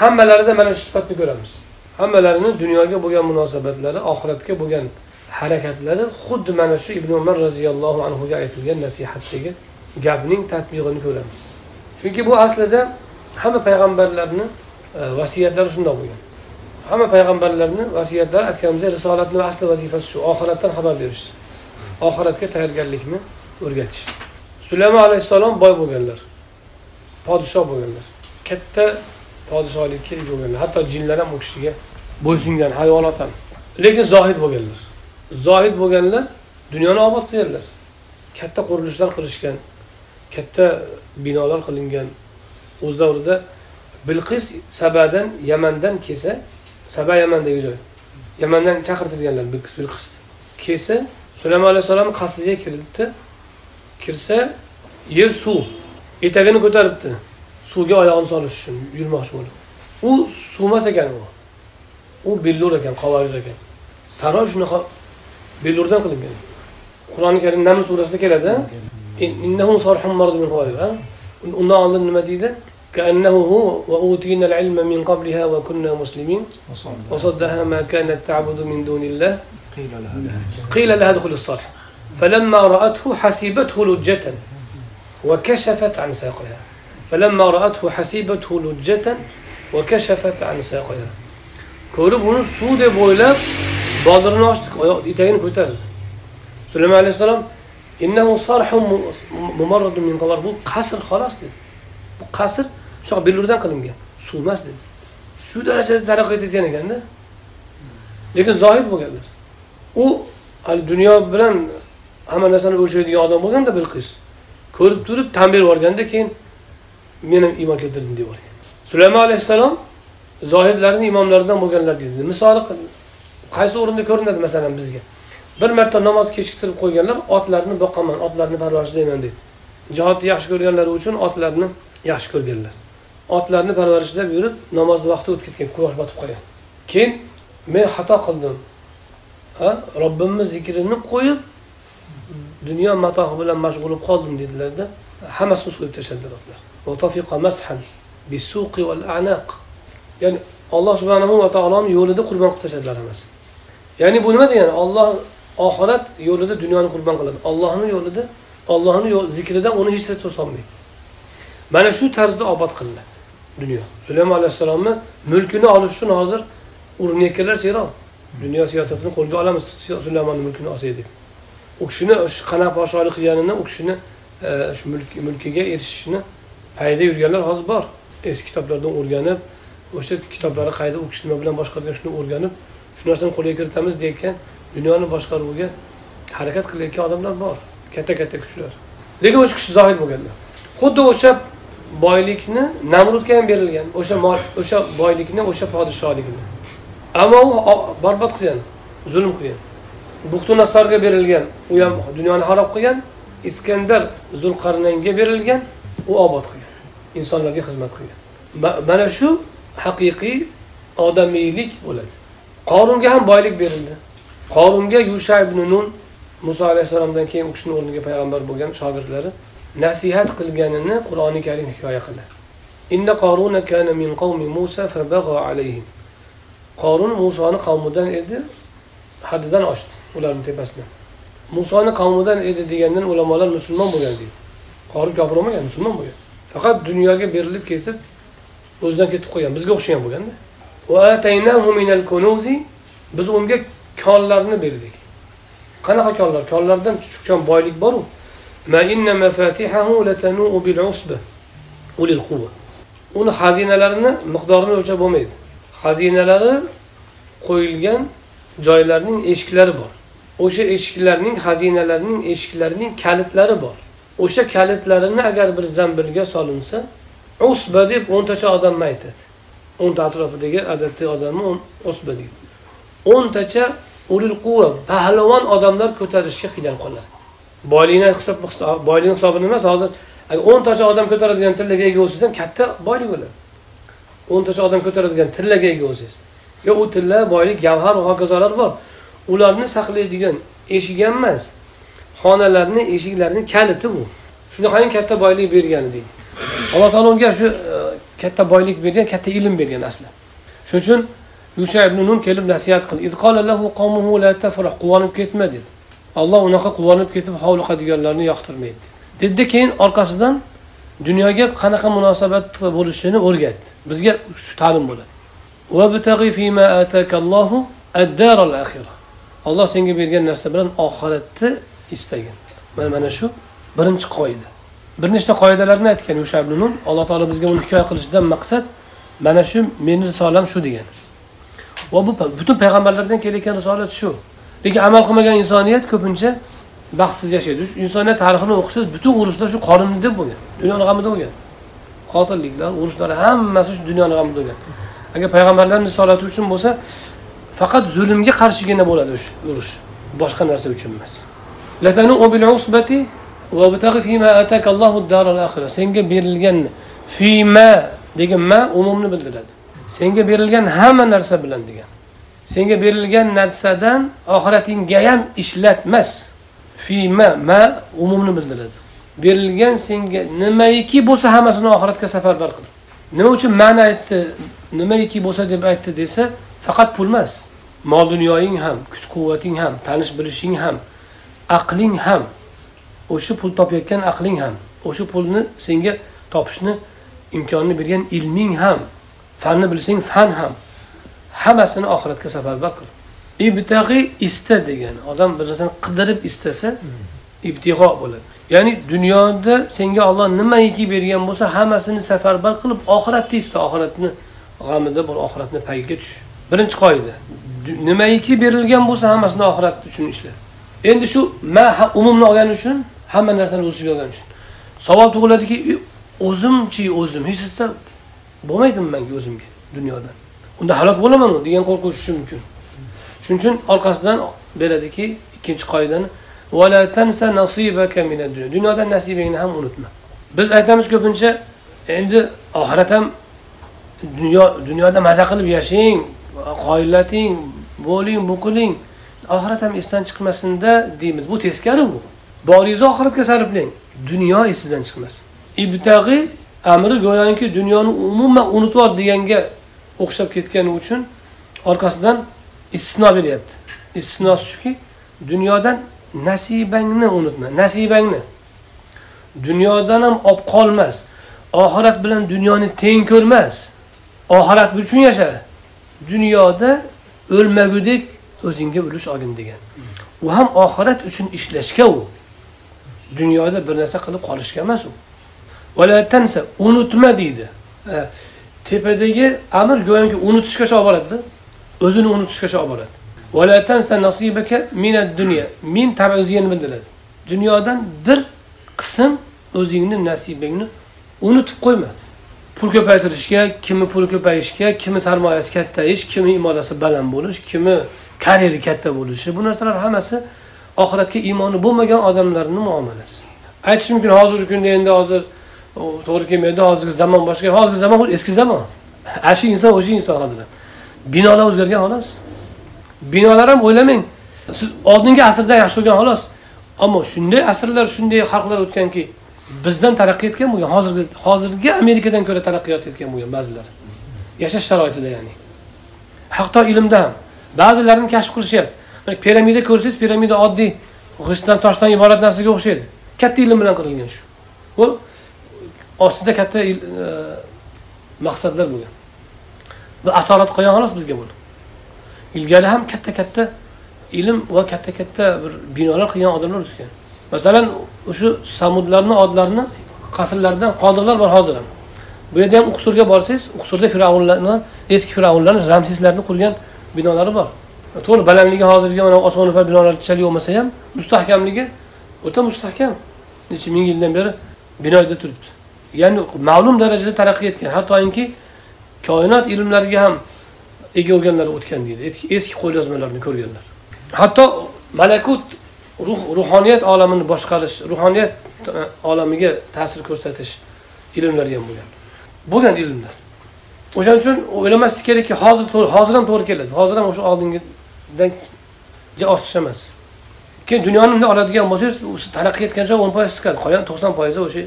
hammalarida mana shu sifatni ko'ramiz. Hammalarini dunyoga bo'lgan munosabatlari oxiratga bo'lgan harakatlari xuddi mana shu ibn umar roziyallohu anhuga aytilgan nasihatdagi gapning tadbig'ini ko'ramiz. Chunki bu aslida hamma payg'ambarlarni e, vasiyatlari shundoq bo'lgan. Hamma payg'ambarlarni vasiyatlari aytganimizdek risolatni asli vazifasi shu. Oxiratdan xabar berish. Oxiratga tayyorgarlikni o'rgatish. Sulaymon alayhissalom boy bo'lganlar. Podshoh bo'lganlar. Katta podshohlikka ega bo'lganlar. Hatto jinlar ham u kishiga bo'ysungan hayvonot ham. Lekin zohid bo'lganlar. Zohid bo'lganlar dunyoni obod qilganlar. Katta qurilishlar qilishgan katta binolar qilingan. O'z davrida bilqis sabadan yamandan kelsa saba yamandagi joy. Yamandan chaqirtirganlar kelsa sulaymon alayhissalomni qasriga kiribdi kirsa yer suv. Etagini ko'taribdi. Suvga oyog'ini solish uchun yurmoqchi bo'lib. U suv emas ekan u. U billur ekan qovarir ekan. Saroy shunaqa bellurdan qilingan. Qur'oni karim naml surasida keladi. Undan oldin nima deydi كأنه هو وأوتينا العلم من قبلها وكنا مسلمين. وصدها ما كانت تعبد من دون الله. قيل لها ادخل الصرح فلما رأته حسبته لجة. وكشفت عن ساقها. فلما رأته حسبته لجة. وكشفت عن ساقها. ko'rib uni suv deb o'ylab bodrini ochdi oyoq etagini ko'tardi sulaymon alayhissalom bu qasr xolos dedi bu qasr shunaqa billurdan qilingan suv emas dedi. Shu darajada taraqqiyot etgan ekanda lekin zohid bo'lganlar u hali dunyo bilan hamma narsani o'lchaydigan odam bo'lganda bilqis ko'rib turib tan berib yuborganda keyin men ham iymon keltirdim deb yuborgan. Sulaymon alayhissalom zohidlarni imomlaridan bo'lganlar deydi misoli qaysi o'rinda ko'rinadi masalan bizga? Bir marta namoz kechiktirib qo'yganlar otlarni boqaman otlarni parvarishlayman deydi jihodni yaxshi ko'rganlari uchun otlarni yaxshi ko'rganlar. Otlarni parvarishlab yurib namozni vaqti o'tib ketgan quyosh botib qolgan keyin men xato qildim. Robbimni zikrini qo'yib dunyo matohi bilan mashg'ul bo'lib qoldim dedilarda hammasini so'yib tashladilar ya'ni alloh subhanahu va taoloni yo'lida qurbon qilib tashladilar hammasi. Ya'ni bu nima degani? Olloh oxirat yo'lida dunyoni qurbon qiladi. Ollohni yo'lida ollohni zikridan uni hech narsa to'solmaydi. Mana shu tarzda obod qilinadi dunyo. Sulaymon alayhissalomni mulkini olish uchun hozir urinayotganlar serob dunyo siyosatini qo'lga olamiz sulaymonni mulkini olsak deb u kishini shu qanaqa podshohlik qilganini u kishini e, shu mulkiga erishishni hayda yurganlar hozir bor. Eski kitoblardan o'rganib o'sha kitoblari qayda u kishi nima bilan boshqargan shuni o'rganib shu narsani qo'lga kiritamiz deyotgan dunyoni boshqaruviga harakat qilayotgan odamlar bor. Katta katta kuchlar. Lekin o'sha kishi zohid bo'lganlar. Xuddi o'sha boylikni namrudga ham berilgan o'sha o'sha boylikni o'sha podshohlikni. Ammo u barbod qilgan zulm qilgan. Buxtu nassorga berilgan u ham dunyoni harob qilgan iskandar zulqarnaynga berilgan u obod qilgan insonlarga xizmat qilgan. Mana shu haqiqiy odamiylik bo'ladi. Qorunga ham boylik berildi. Qorunga yusha ibn nun muso alayhissalomdan keyin u kishini o'rniga payg'ambar bo'lgan shogirdlari nasihat qilganini qur'oni karim hikoya qiladi inna qoruna kana min qawmi musa fabagha alayhim. Qorun musoni qavmidan edi haddidan oshdi ularni tepasidan. Musoni qavmidan edi degandan ulamolar musulmon bo'lgan deydi. Qorun kofir bo'lmagan musulmon bo'lgan. Faqat dunyoga berilib ketib o'zidan ketib qolgan bizga o'xshagan bo'lganda biz unga konlarni berdik. Qanaqa konlar? Konlardan chuchukchan boylik boru. Uni xazinalarini miqdorini o'lchab bo'lmaydi. Xazinalari qo'yilgan joylarning eshiklari bor. O'sha eshiklarning xazinalarining eshiklarining kalitlari bor. O'sha kalitlarini agar bir zambilga solinsa usba deb o'ntacha odamni aytadi. O'nta atrofidagi odatdagi odamni usba deydi. O'ntacha ulil quva pahlavon odamlar ko'tarishga qiynalib qoladi. Boylikni hisob boylikni hisobini emas hozir agar o'ntacha odam ko'taradigan tillaga ega bo'lsangiz ham katta boylik bo'ladi. O'ntacha odam ko'taradigan tillaga ega bo'lsangiz yo u tilla boylik gavhar va hokazolar bor. Ularni saqlaydigan eshik ham emas. Xonalarni eshiklarini kaliti bu. Shunaqangi katta boylik bergan deydi. Alloh taolo unga shu e, katta boylik bergan katta ilm bergan asli. Shuning uchun yusha ibn nun kelib nasihat qildi. Quvonib ketma dedi. Alloh unaqa quvonib ketib hovliqadiganlarni yoqtirmaydi. Dedida keyin orqasidan dunyoga qanaqa munosabat bo'lishini o'rgatdi. Bizga shu ta'lim bo'ladi. Olloh senga bergan narsa bilan oxiratni istagin mana mana shu birinchi qoida. Bir nechta qoidalarni aytgan o'sha alloh taolo bizga uni hikoya qilishidan maqsad mana shu meni risolam shu degan. Va bu butun payg'ambarlardan kelayotgan risolat shu lekin amal qilmagan insoniyat ko'pincha baxtsiz yashaydi. Insoniyat tarixini o'qisangiz butun urushlar shu qorinni deb bo'lgan dunyoni g'amida bo'lgan. Qotilliklar urushlar hammasi shu dunyoni g'amida bo'lgan. Agar payg'ambarlarni risolati uchun bo'lsa faqat zulmga qarshigina bo'ladi o'sha urush. Boshqa narsa uchun emas. Senga berilgan fima degan ma umumni bildiradi. Senga berilgan hamma narsa bilan degan. Senga berilgan narsadan oxiratingga ham ishlatmas. Fima ma umumni bildiradi. Berilgan senga nimaiki bo'lsa hammasini oxiratga safarbar qil. Nima uchun ma'ni aytdi nimaiki bo'lsa deb aytdi desa faqat pul emas. Mol dunyoying ham kuch quvvating ham tanish bilishing ham aqling ham o'sha pul topayotgan aqling ham o'sha pulni senga topishni imkonini bergan ilming ham fanni bilsang fan ham. Hammasini oxiratga safarbar qil ibtag'i ista degan odam bir narsani qidirib istasa ibtig'o bo'ladi. Ya'ni dunyoda senga olloh nimaiki bergan bo'lsa hammasini safarbar qilib oxiratni ista oxiratni g'amida bo'l oxiratni pagiga tush. Birinchi qoida nimaiki berilgan bo'lsa hammasini oxirat uchun ishla. Endi shu man umumni olgani uchun hamma narsani o'z ichiga olgani uchun. Savol tug'iladiki o'zimchi o'zim? Hech narsa bo'lmaydimi manga o'zimga dunyodan unda halok bo'lamanmi degan qo'rquv tushishi mumkin. Shuning uchun orqasidan beradiki ikkinchi qoidani dunyodan nasibangni ham unutma. Biz aytamiz ko'pincha endi oxirat ham dunyo dunyoda maza qilib yashang qoyillating bo'ling bu qiling oxirat ham esdan chiqmasinda deymiz. Bu teskari bu. Boringizni oxiratga sarflang. Dunyo esingizdan chiqmasin. Ibtag'i amri go'yoki dunyoni umuman unutib yubor deganga o'xshab ketgani uchun orqasidan istisno beryapti. Istisnosi shuki dunyodan nasibangni unutma nasibangni. Dunyodan ham olib qolmas oxirat bilan dunyoni teng ko'rmas oxirat uchun yasha. Dunyoda o'lmagudek o'zingga ulush olgin degan. U ham oxirat uchun ishlashga u. Dunyoda bir narsa qilib qolishga emas u. Tansa unutma deydi. Tepadagi amr go'yoki unutishgacha olib boradida o'zini unutishgacha olib boradi tansa nasibaka dunya min tabiziyani bildiradi. Dunyodan bir qism o'zingni nasibangni unutib qo'yma. Pul ko'paytirishga kimni puli ko'payishga kimni sarmoyasi kattayish kimni imolasi baland bo'lish kimni karyeri katta bo'lishi. Bu narsalar hammasi oxiratga iymoni bo'lmagan odamlarni muomalasi. Aytish mumkin hozirgi kunda endi hozir to'g'ri kelmaydi hozirgi zamon boshqa hozirgi zamon eski zamon. Ana shu inson o'sha inson hozir. Binolar o'zgargan xolos. Binolar ham o'ylamang siz oldingi asrda yaxshi bo'lgan xolos. Ammo shunday asrlar shunday xalqlar o'tganki bizdan taraqqiy etgan bo'lgan hozirgi hozirgi amerikadan ko'ra taraqqiyot etgan bo'lgan ba'zilar. Yashash sharoitida ya'ni. Hatto ilmda ham ba'zilarini kashf qilishyapti. Piramida ko'rsangiz piramida oddiy g'ishtdan toshdan iborat narsaga o'xshaydi. Katta ilm bilan qilingan shu. Bu ostida katta e, maqsadlar bo'lgan. Bu asorat qilgan xolos bizga buni. Ilgari ham katta katta ilm va katta katta bir binolar qilgan odamlar o'tgan. Masalan o'sha samudlarni odlarni qasrlaridan qodirlar bor hozir ham. Bu yerda ham uqsurga borsangiz uqsurda fir'avnlarni eski fir'avnlarni ramsislarni qurgan binolari bor. To'g'ri balandligi hozirgi mana osmono'par binolarchalik bo'lmasa ham mustahkamligi o'ta mustahkam. Necha ming yildan beri binoda turibdi. Ya'ni ma'lum darajada taraqqiy etgan. Hattoki koinot ilmlariga ham ega bo'lganlar o'tgan deydi. Eski qo'lyozmalarni ko'rganlar. Hatto malakut ruh ruhoniyat olamini boshqarish ruhoniyat e, olamiga ta'sir ko'rsatish ilmlari ham bo'lgan. Bo'lgan ilmlar. O'shaning uchun o'ylamaslik kerakki hozir hozir ham to'g'ri keladi. Hozir ham o'sha oldingidan ortiqcha emas. Keyin dunyoni bunday oladigan bo'lsangiz taraqqiy etgancha o'n foiz chiqadi. Qolgan to'qson foizi o'sha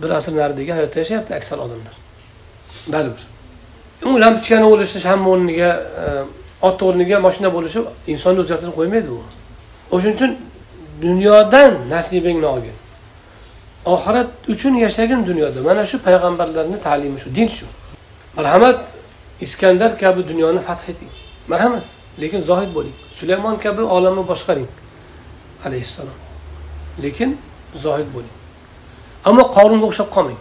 bir asr naridagi hayotda yashayapti aksar odamlar. Baribir u lampochkani bo'lishi shamni o'rniga e, otni o'rniga moshina bo'lishi insonni o'zgartirib qo'ymaydi u o'shaning uchun dunyodan nasibingni olgin. Oxirat uchun yashagin dunyoda. Mana shu payg'ambarlarni ta'limi shu din shu. Marhamat iskandar kabi dunyoni fath eting. Marhamat lekin zohid bo'ling. Sulaymon kabi olamni boshqaring. Alayhissalom. Lekin zohid bo'ling. Ammo qorunga o'xshab qolmang.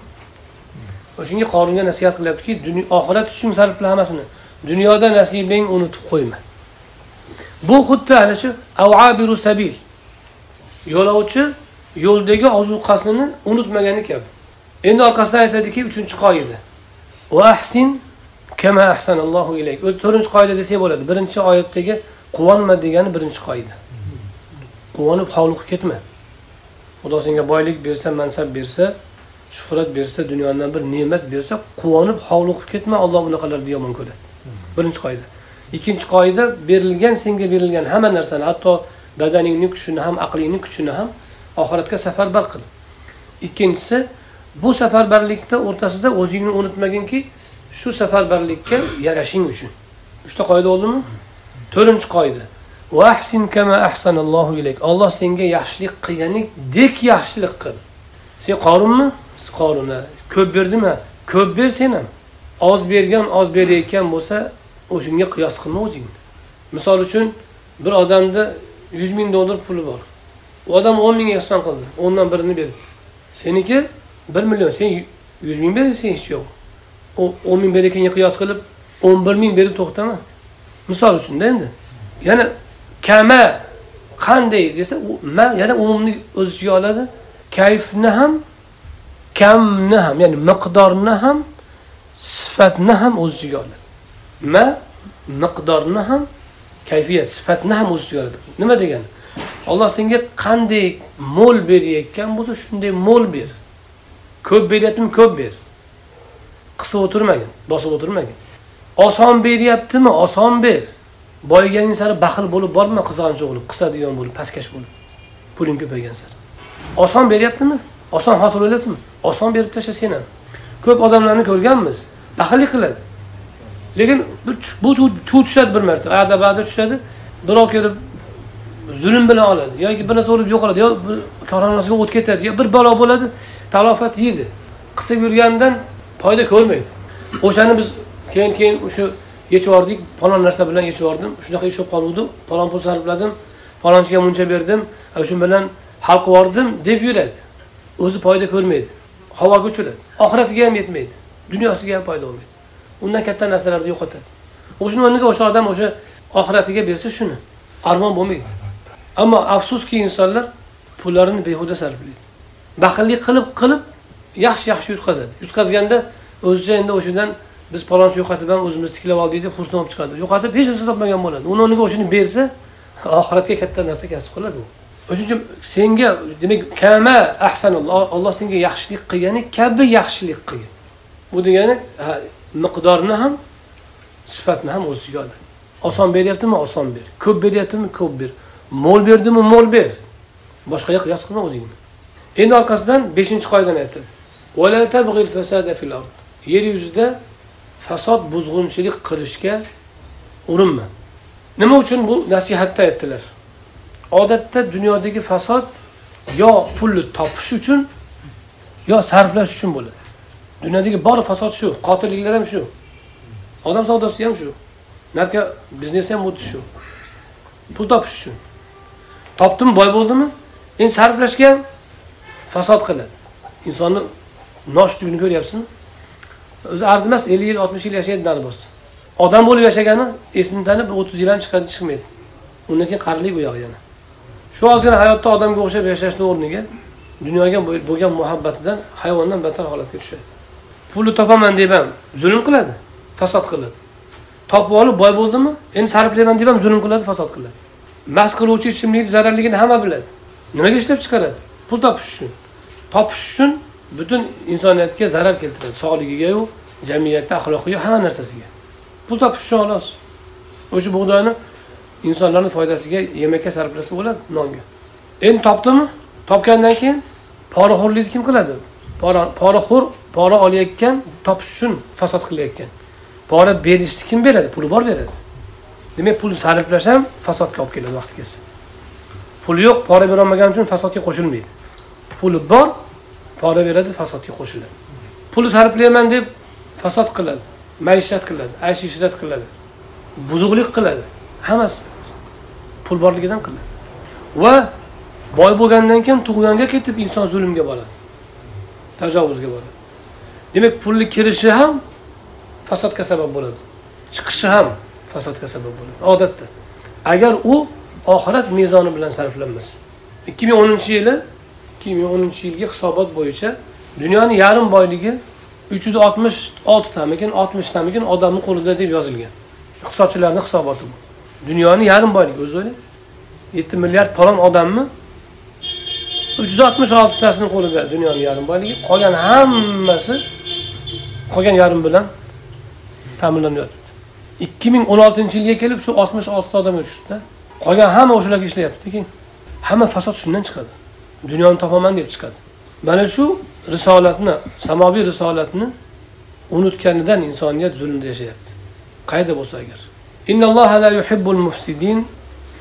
O'shanga qorunga nasihat qilyaptiki oxirat uchun sarfla hammasini dunyoda nasibang unutib qo'yma. Bu xuddi ana shu avabiru sabil yo'lovchi yo'ldagi ozuqasini unutmagani kabi. Endi orqasidan aytadiki uchinchi qoida. Ahsin kama ahsanallohu ilayk. O'zi to'rtinchi qoida desak bo'ladi. Birinchi oyatdagi quvonma degani birinchi qoida. Quvonib hovliqib ketma. Xudo senga boylik bersa mansab bersa shuhrat bersa dunyodan bir ne'mat bersa quvonib hovli qilib ketma olloh bunaqalarni yomon ko'radi birinchi qoida. Ikkinchi qoida berilgan senga berilgan hamma narsani hatto badaningni kuchini ham aqlingni kuchini ham oxiratga safarbar qil. Ikkinchisi bu safarbarlikda o'rtasida o'zingni unutmaginki shu safarbarlikka yarashing uchun. Uchta qoida bo'ldimi? To'rtinchi qoida. Vahsin kama ahsanallohu ilayk. Olloh senga yaxshilik qilganidek yaxshilik qil. Sen qorinmi qoruna. Ko'p berdimi? Ko'p ber sen ham. Oz bergan oz berayotgan bo'lsa o'shanga qiyos qilma o'zingni misol uchun bir odamda yuz ming dollar puli bor. U odam o'n ming ehson qildi. O'ndan birini berdi. Seniki bir million. Sen yuz ming bersan hech yo'q. O'n ming berayotganga qiyos qilib o'n bir ming berib to'xtama. Misol uchunda endi. Yana kama qanday desa u ma yana umumni o'z ichiga oladi. Kayfni ham kamni ham ya'ni miqdorni ham sifatni ham o'z ichiga oladi. Ma miqdorni ham kayfiyat sifatni ham o'z ichiga oladi. Nima degani? Olloh senga qanday mo'l berayotgan bo'lsa shunday mo'l ber. Ko'p beryaptimi ko'p ber. Qisib o'tirmagin bosib o'tirmagin. Oson beryaptimi oson ber. Boyiganing sari baxil bo'lib borma qizg'anchiq bo'lib qisadigan bo'lib pastkash bo'lib? Puling ko'paygan sari. Oson beryaptimi? Oson hosil bo'lyaptimi oson berib tashlasa sen ham. Ko'p odamlarni ko'rganmiz baxillik qiladi. Lekin bu chuv tushadi bir marta. Ada bada tushadi birov kelib zulm bilan oladi yoki bir narsa urib yo'qoladi yo korxonasiga o't ketadi yo bir balo bo'ladi talofat yeydi. Qisib yurganidan foyda ko'rmaydi. O'shani biz keyin keyin o'sha yechib yubordik falon narsa bilan yechib yubordim shunaqa ish bo'lib qoluvdi. Falon pul sarfladim falonchiga muncha berdim. Shu bilan hal qilib yubordim deb yuradi. O'zi foyda ko'rmaydi. Havoga uchiradi oxiratiga ham yetmaydi. Dunyosiga ham foyda bo'lmaydi. Undan katta narsalarni yo'qotadi. O'shani o'rniga o'sha odam o'sha oxiratiga bersa shuni armon bo'lmaydi. Ammo afsuski insonlar pullarini behuda sarflaydi. Baxillik qilib qilib yaxshi yaxshi yutqazadi. Yutqazganda o'zicha endi o'shadan biz palonchi yo'qotib ham o'zimiz tiklab oldik deb xursand bo'lib chiqadi. Yo'qotib hech narsa topmagan bo'ladi. Uni o'rniga o'shani bersa oxiratga katta narsa kasb qiladi u. O'shuning uchun senga demak kama ahsanulloh olloh senga yaxshilik qilgani kabi yaxshilik qilgin. Bu degani miqdorni ham sifatni ham o'z ichiga oladi oson beryaptimi? Oson ber. Ko'p beryaptimi? Ko'p ber. Mo'l berdimi? Mo'l ber. Boshqaga qiyos qilma o'zingni. Endi orqasidan beshinchi qoidani aytadi. Yer yuzida fasod buzg'unchilik qilishga urinma. Nima uchun bu nasihatda aytdilar? Odatda dunyodagi fasod yo pulni topish uchun yo sarflash uchun bo'ladi. Dunyodagi bor fasod shu qotilliklar ham shu. Odam savdosi ham shu. Narka biznesi ham xuddi shu. Pul topish uchun. Topdimi boy bo'ldimi? Endi sarflashga ham fasod qiladi. Insonni noshudligini ko'ryapsizmi? O'zi arzimas ellik yil oltmish yil yashaydi nari borsa odam bo'lib yashagani esini tanib o'ttiz yil ham chiqmaydi. Undan keyin qarilik bu yog'i yana. Shu ozgina hayotda odamga o'xshab yashashni o'rniga dunyoga bo'lgan muhabbatidan hayvondan battar holatga tushadi. Pulni topaman deb ham zulm qiladi fasod qiladi. Topib olib boy bo'ldimi endi sarflayman deb ham zulm qiladi fasod qiladi. Mast qiluvchi ichimlikni zararligini hamma biladi. Nimaga ishlab chiqaradi? Pul topish uchun. Topish uchun butun insoniyatga zarar keltiradi. Sog'ligigayu jamiyatni axloqiga hamma narsasiga. Pul topish uchun xolos. O'sha bug'doyni insonlarni foydasiga yemakka sarflasa bo'ladi nonga. Endi topdimi? Topgandan keyin poraxo'rlikni kim qiladi? Poraxo'r pora olayotgan topish uchun fasod qilayotgan. Pora berishni kim beradi? Puli bor beradi. Demak pul sarflash ham fasodga olib keladi vaqti kelsa. Puli yo'q pora berolmagani uchun fasodga qo'shilmaydi. Puli bor pora beradi fasodga qo'shiladi. Pul sarflayman deb fasod qiladi maishat qiladi aysh ishrat qiladi buzuqlik qiladi hammasi pul borligidan qiladi. Va boy bo'lgandan keyin tug'yonga ketib inson zulmga boradi tajovuzga boradi. Demak pulni kirishi ham fasodga sabab bo'ladi chiqishi ham fasodga sabab bo'ladi. Odatda agar u oxirat mezoni bilan sarflanmasa ikki ming o'ninchi yili ikki ming o'ninchi yilgi hisobot bo'yicha dunyoni yarim boyligi uch yuz oltmish oltitamikin oltmishtamikin odamni qo'lida deb yozilgan. Iqtisodchilarni hisoboti bu. Dunyoni yarim boyligi o'zi o'ylang yetti milliard palon odammi uch yuz oltmish oltitasini qo'lida dunyoni yarim boyligi qolgan hammasi qolgan yarim bilan ta'minlanib yotibdi ikki ming o'n oltinchi yilga kelib shu oltmish oltita odamga tushdida qolgan hamma o'shalarga ishlayapti keyin. Hamma fasod shundan chiqadi. Dunyoni topaman deb chiqadi. Mana shu risolatni samoviy risolatni unutganidan insoniyat zulmda yashayapti. Qayerda bo'lsa agar. Innalloha la yuhibbul mufsidin.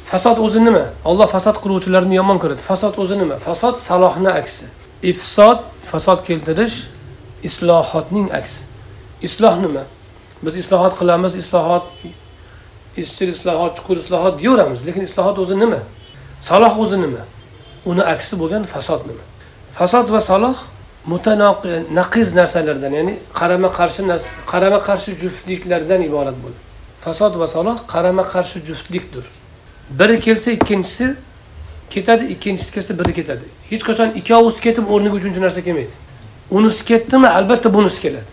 Fasod o'zi nima? Olloh fasod qiluvchilarni yomon ko'radi. Fasod o'zi nima? Fasod salohni aksi. Ifsod fasod keltirish islohotning aksi. Isloh nima? Biz islohot qilamiz islohot izchil islohot chuqur islohot deyaveramiz lekin islohot o'zi nima? Saloh o'zi nima? Uni aksi bo'lgan fasod nima? Fasod va saloh naqiz narsalardan ya'ni qarama qarshi qarama qarshi juftliklardan iborat bo'ladi. Fasod va saloh qarama qarshi juftlikdir. Biri kelsa ikkinchisi ketadi ikkinchisi kelsa biri ketadi. Hech qachon ikkovisi ketib o'rniga uchinchi narsa kelmaydi. Unisi ketdimi albatta bunisi keladi.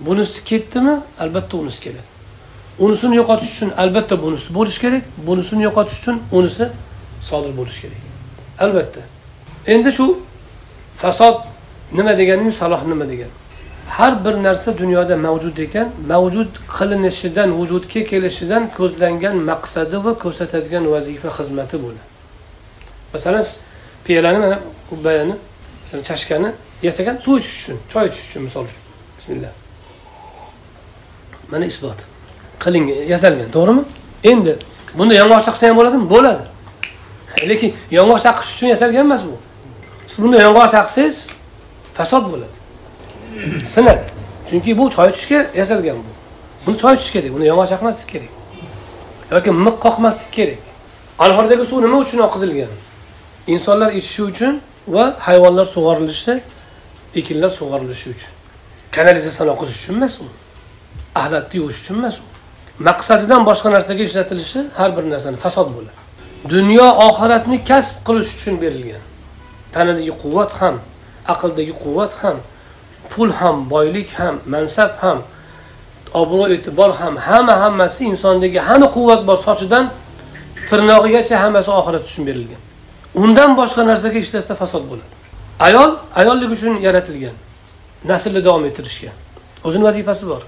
Bunisi ketdimi albatta unisi keladi. Unisini yo'qotish uchun albatta bunisi bo'lishi kerak bunisini yo'qotish uchun unisi sodir bo'lishi kerak. Albatta. Endi shu fasod nima deganimiz saloh nima degani har bir narsa dunyoda mavjud ekan mavjud qilinishidan vujudga kelishidan ko'zlangan maqsadi va ko'rsatadigan vazifa xizmati bo'ladi. Masalan piyolani mana qubbayani masalan chashkani yasagan suv ichish uchun choy ichish uchun misol uchun. Bismillah. Mana isbot. Qiling yasalgan to'g'rimi? Endi bunda yong'oq qilsa ham bo'ladimi? Bo'ladi. Lekin yong'oq chaqish uchun yasalgan emas bu. Siz bunda yong'oq chaqsangiz fasod bo'ladi. Sinadi. Chunki bu choy ichishga yasalgan bu. Buni choy ichish kerak buni yong'oq chaqmaslik kerak. Yoki miq qoqmaslik kerak. Anhordagi suv nima uchun oqizilgan? Insonlar ichishi uchun va hayvonlar sug'orilishi ekinlar sug'orilishi uchun. Kanalizatsiyani oqizish uchun emas u. Ahlatni yuvish uchun emas u. Maqsadidan boshqa narsaga ishlatilishi har bir narsani fasod bo'ladi. Dunyo oxiratni kasb qilish uchun berilgan. Tanadagi quvvat ham aqldagi quvvat ham pul ham boylik ham mansab ham obro' e'tibor ham hamma hammasi insondagi hamma quvvat bor sochidan tirnog'igacha hammasi oxirat uchun berilgan. Undan boshqa narsaga ishlatsa fasod bo'ladi. Ayol ayollik uchun yaratilgan. Naslni davom ettirishga. O'zini vazifasi bor.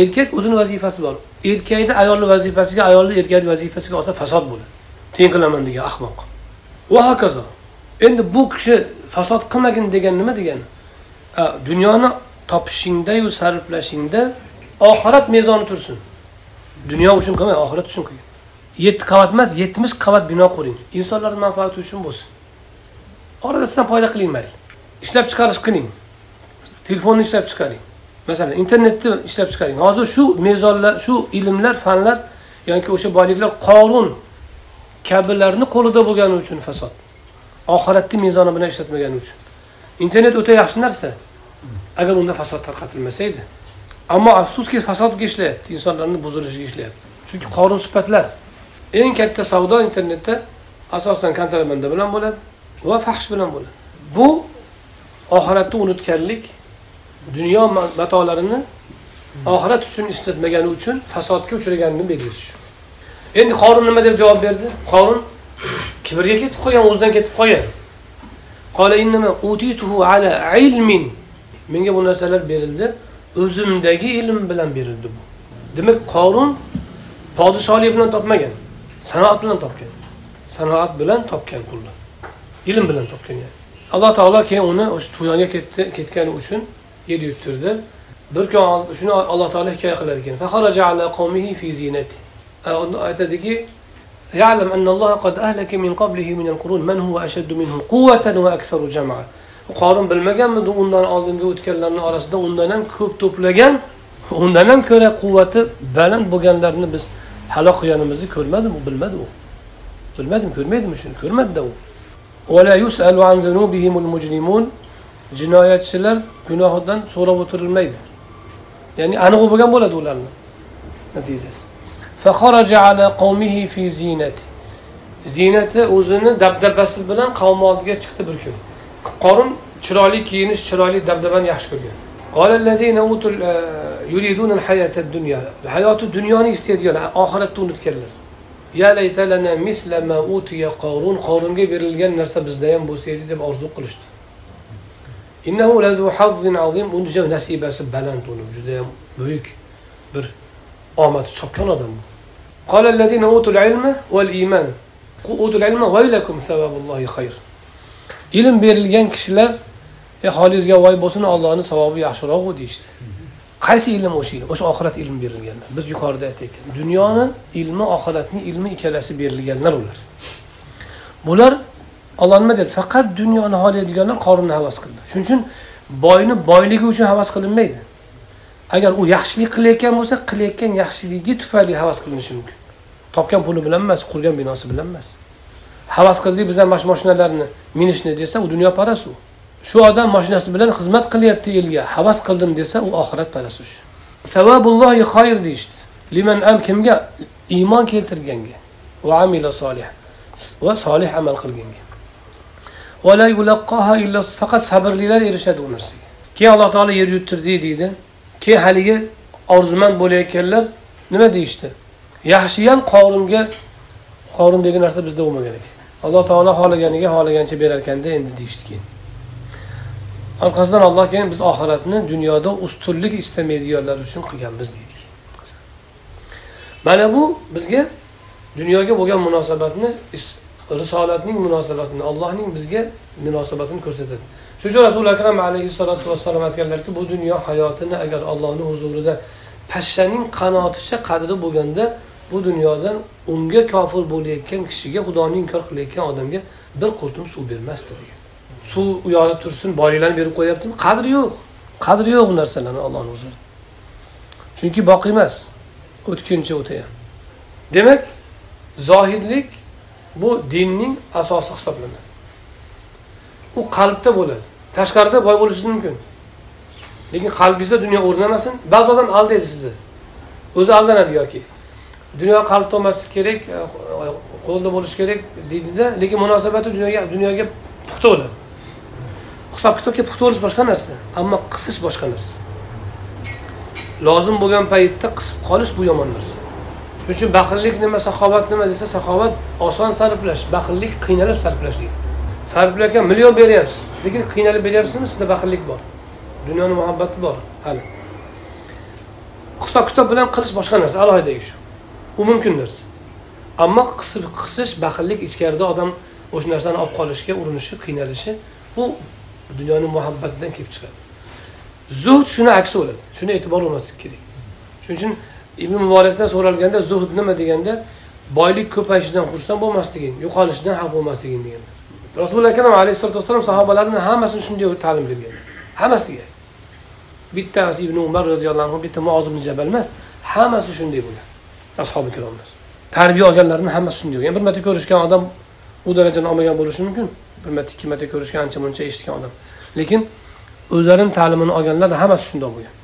Erkak o'zini vazifasi bor. Erkakni ayolni vazifasiga ayolni erkakni vazifasiga olsa fasod bo'ladi. Teng qilaman degan ahmoq va hokazo endi bu kishi fasod qilmagin degan nima degani? Dunyoni topishingdayu sarflashingda oxirat mezoni tursin. Dunyo uchun qilmang oxirat uchun qiling yetti qavat emas yetmish qavat bino quring. Insonlarni manfaati uchun bo'lsin. Orada sizdan foyda qiling mayli. Ishlab chiqarish qiling. Telefonni ishlab chiqaring. Masalan internetni ishlab chiqaring. Hozir shu mezonlar shu ilmlar fanlar yoki o'sha boyliklar qorun kabilarni qo'lida bo'lgani uchun fasod. Oxiratni mezoni bilan ishlatmagani uchun. Internet o'ta yaxshi narsa. Agar unda fasod tarqatilmasa edi ammo afsuski fasodga ishlayapti insonlarni buzilishiga ishlayapti. Chunki qonun sifatlar eng katta savdo internetda asosan kontrabanda bilan bo'ladi va fahsh bilan bo'ladi. Bu oxiratni unutganlik dunyo matolarini oxirat uchun ishlatmagani uchun fasodga uchraganini belgisi shu. Endi qorun nima deb javob berdi? Qorun kibrga ketib qolgan o'zidan ketib qolgan menga bu narsalar berildi. O'zimdagi ilm bilan berildi bu. Demak qorun podshohlik bilan topmagan sanoat bilan topgan. Sanoat bilan topgan pulni ilm bilan topgan yani. Alloh taolo keyin uni o'sha tuyonga ketdi ketgani uchun yer yuttirdi bir kun shuni alloh taolo hikoya qilar ekan. aytadiki يعلم أن الله قد أهلك من قبله من القرون من هو أشد منه قوة وأكثر جمعا qorin bilmaganmidi undan oldingi o'tganlarni orasida undan ham ko'p to'plagan undan ham ko'ra quvvati baland bo'lganlarni biz halok qilganimizni ko'rmadimi u bilmadi u bilmadimi ko'rmaydimi shuni ko'rmadida u jinoyatchilar gunohidan so'rab o'tirilmaydi ya'ni aniq bo'lgan bo'ladi ularni natijasi Ziynati o'zini dabdabasi bilan qavmi oldiga chiqdi bir kun. Qorin chiroyli kiyinish chiroyli dabdabani yaxshi ko'rgan. E, Hayoti dunyoni istaydigan oxiratni unutganlar. Qorunga berilgan narsa bizda ham bo'lsa edi deb orzu qilishdi. Uni nasibasi baland uni judayam buyuk bir omadi chopgan odam bu. قال الذين أوتوا العلم والإيمان أوتوا العلم ويلكم ثواب الله خير ilm berilgan kishilar e holingizga voy bo'lsin allohni savobi yaxshiroq deyishdi qaysi ilm o'sha ilm o'sha oxirat ilmi berilganlar biz yuqorida aytdik dunyoni ilmi oxiratni ilmi ikkalasi berilganlar ular bular olloh nima deyapti faqat dunyoni xohlaydiganlar qorinni havas qildi shuning uchun boyni boyligi uchun havas qilinmaydi agar u yaxshilik qilayotgan bo'lsa qilayotgan yaxshiligi tufayli havas qilinishi mumkin topgan puli bilan emas qurgan binosi bilan emas. Havas qildik bizlar mana shu mashinalarni minishni desa u dunyoparast u. Shu odam mashinasi bilan xizmat qilyapti elga havas qildim desa u oxirat parasi shu savabullohi xoyr deyishdi. Liman am kimga? Iymon keltirganga. Va amila solih. Va solih amal qilganga. Faqat sabrlilar erishadi u narsaga. Keyin alloh taolo yer yuttirdi deydi. Keyin haligi orzumand bo'layotganlar nima deyishdi? Yaxshiyam qoringa qorin degan narsa bizda bo'lmagan ekan. Alloh taolo xohlaganiga xohlagancha berar ekanda endi deyishdi keyin. Orqasidan alloh keyin biz oxiratni dunyoda ustunlik istamaydiganlar uchun qilganmiz deydi mana bu bizga dunyoga bo'lgan munosabatni risolatning munosabatini allohning bizga munosabatini ko'rsatadi. Shuning uchun rasuli akram alayhissalotu vassalom aytganlarki bu dunyo hayotini agar allohni huzurida pashshaning qanoticha qadri bo'lganda bu dunyodan unga kofir bo'layotgan kishiga xudoni inkor qilayotgan odamga bir qurtum suv bermasdi degan. Suv u yoqda tursin boyliklarni berib qo'yyaptimi qadri yo'q. Qadri yo'q bu narsalarni ollohni huzurida chunki boqiy emas o'tkinchi o'tayapti demak zohidlik bu dinning asosi hisoblanadi. U qalbda bo'ladi. Tashqarida boy bo'lishingiz mumkin. Lekin qalbingizda dunyo o'rnamasin ba'zi odam aldaydi sizni. O'zi aldanadi yoki dunyo qalbda bo'lmasligi kerak e, qo'lda bo'lishi kerak deydida lekin munosabati dunyoga dunyoga puxta bo'ladi. Hisob kitobga puxta bo'lish boshqa narsa ammo qisish boshqa narsa. Lozim bo'lgan paytda qisib qolish bu yomon narsa. Shuning uchun baxillik nima saxovat nima desa saxovat oson sarflash baxillik qiynalib sarflash deydi. Sarflayotgan million beryapsiz lekin qiynalib beryapsizmi? Sizda baxillik bor. Dunyoni muhabbati bor hali. Hisob kitob bilan qilish boshqa narsa alohida ish. U mumkin narsa. Ammo qisib qisish baxillik ichkarida odam o'sha narsani olib qolishga urinishi qiynalishi bu dunyoni muhabbatidan kelib chiqadi. Zuhd shuni aksi bo'ladi shuni e'tibor bo'lmaslik kerak. Shuning uchun ibn muborakdan so'ralganda zuhd nima deganda boylik ko'payishidan xursand bo'lmasliging yo'qolishidan xafa bo'lmasliging deganlar rasululloh akram alayhisalotu vassalom sahobalarni hammasini shunday ta'lim bergan. Hammasiga. Bittasi ibn umar roziyallohu anhu bitta muoz ibn jabal emas hammasi shunday bo'lgan ashobi ikromlar tarbiya olganlarni hammasi shunday bo'lgan bir marta ko'rishgan odam u darajani olmagan bo'lishi mumkin bir marta ikki marta ko'rishgan ancha muncha eshitgan odam. Lekin o'zlarini ta'limini olganlar hammasi shundoq bo'lgan.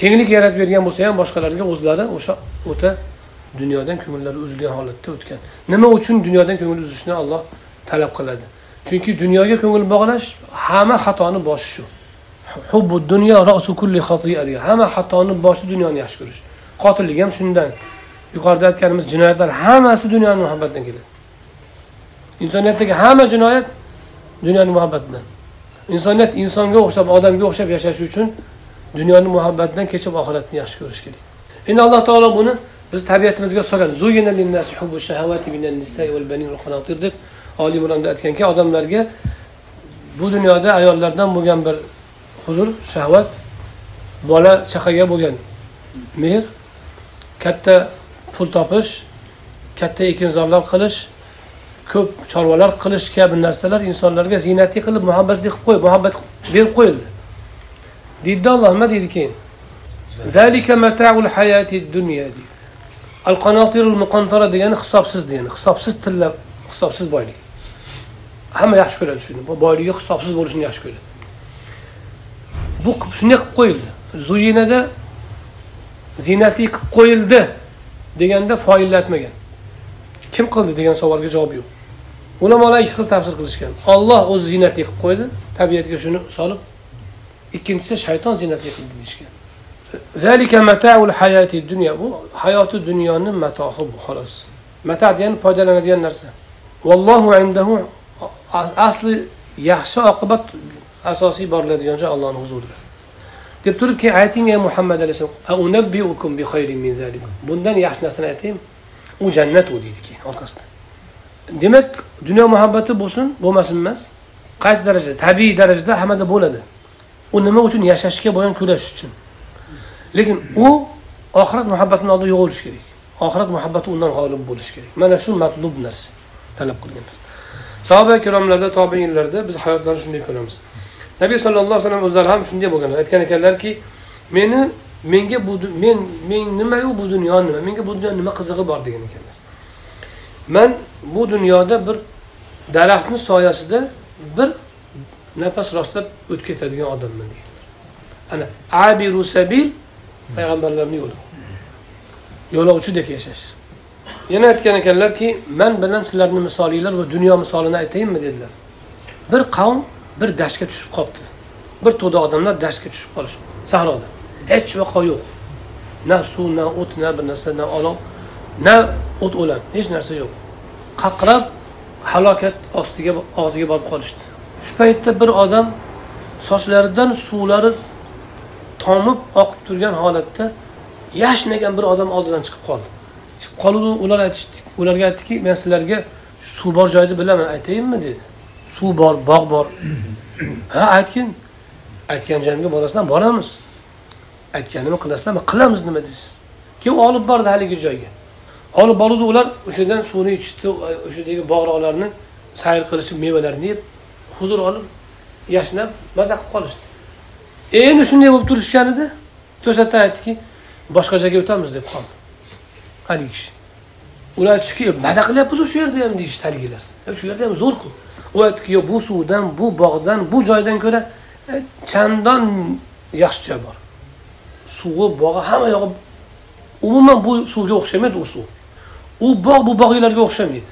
Kenglik yaratib bergan bo'lsa ham boshqalarga o'zlari o'sha o'ta dunyodan ko'ngillari uzilgan holatda o'tgan. Nima uchun dunyodan ko'ngil uzishni olloh talab qiladi? Chunki dunyoga ko'ngil bog'lash hamma xatoni boshi shu. Hubbu dunyo kulli xotiya hamma xatoni boshi dunyoni yaxshi ko'rish. Qotillik ham shundan. Yuqorida aytganimiz jinoyatlar hammasi dunyoni muhabbatidan keladi. Insoniyatdagi hamma jinoyat dunyoni muhabbatidan insoniyat insonga o'xshab odamga o'xshab yashash uchun dunyoni muhabbatidan kechib oxiratni yaxshi ko'rish kerak. Endi alloh taolo buni biz tabiatimizga solgan deb oliy imronda aytganki odamlarga bu dunyoda ayollardan bo'lgan bir huzur shahvat bola chaqaga bo'lgan mehr katta pul topish katta ekinzorlar qilish ko'p chorvalar qilish kabi narsalar insonlarga ziynatli qilib muhabbatli qilib qo'yib muhabbat berib qo'yildi. Deydida olloh nima deydi keyin? Al qanotirul muqantara degani hisobsiz degani hisobsiz tilla hisobsiz boylik. Hamma yaxshi ko'radi shuni boyligi hisobsiz bo'lishini yaxshi ko'radi. Bu shunday qilib qo'yildi. Zuyinada ziynatli qilib qo'yildi. Deganda foillatmagan kim qildi degan savolga javob yo'q. Ulamolar ikki xil tafsir qilishgan. Olloh o'zi ziynatli qilib qo'ydi tabiatga shuni solib ikkinchisi shayton ziynatli qildi deyishgan. Bu hayoti dunyoni matohi bu xolos. Mata degani foydalanadigan narsa. Vallohu indahu asli yaxshi oqibat asosiy boriladigan joy ollohni huzurida. Deb turib keyin ayting ey muhammad alayhissalom bundan yaxshi narsani aytaymi u jannat u deydi keyin orqasidan demak dunyo muhabbati bo'lsin bo'lmasin emas qaysi darajada? Tabiiy darajada hammada bo'ladi. U nima uchun yashashga bo'lgan kurash uchun. Lekin u oxirat muhabbatini oldida yo'q bo'lishi kerak. Oxirat muhabbati undan g'olib bo'lishi kerak. Mana shu matlub narsa talab qilgan. Sahoba ikromlarda tobeinlarda biz hayotlarni shunday ko'ramiz. Nabiy sallallohu alayhi vasallam o'zlari ham shunday bo'lganlar. Aytgan ekanlarki meni menga bu men men nimayu bu dunyo nima menga bu dunyo nima qizig'i bor degan ekanlar. Man bu dunyoda bir daraxtni soyasida bir nafas rostlab o'tib ketadigan odamman deganlar. Ana abiru sabil payg'ambarlarni yo'li. Yo'lovchidek yashash. Yana aytgan ekanlarki man bilan sizlarni misolinglar va dunyo misolini aytayinmi dedilar. Bir qavm bir dashga tushib qolibdi. Bir to'da odamlar dashga tushib qolishdi sahroda. Hech vaqo yo'q. Na suv na o't na bir narsa na olov na o't o'lan. Hech narsa yo'q. Qaqrab halokat ostiga og'ziga borib qolishdi. Shu paytda bir odam sochlaridan suvlari tomib oqib turgan holatda yashnagan bir odam oldidan chiqib qoldi. Chiqib qoldi ular aytishdi ularga aytdiki men sizlarga suv bor joyni bilaman aytayinmi? dedi. Suv bor bog' bor. <clears throat> Ha aytgin aytgan joyimga borasizlar boramiz. Aytganimni qilasizlarmi qilamiz nima deysiz? Keyin olib bordi haligi joyga? Olib bordi ular o'shadan suvni ichishdi o'shadagi bog'roqlarni sayr qilishib mevalarini yeb huzur olib yashnab maza qilib qolishdi. E, endi shunday bo'lib turishganida to'satdan aytdiki boshqa joyga o'tamiz deb qoldi. Haligi kishi. Ular aytishdiki e, maza qilyapmiz shu yerda ham deyishdi haligilar. E, shu yerda ham zo'rku u aytdiki yo'q bu suvdan bu bog'dan bu joydan ko'ra e, chandon yaxshi joy bor. Suvi bog'i hamma yog'i umuman bu suvga o'xshamaydi u suv. U bog' bu bog'iylarga o'xshamaydi.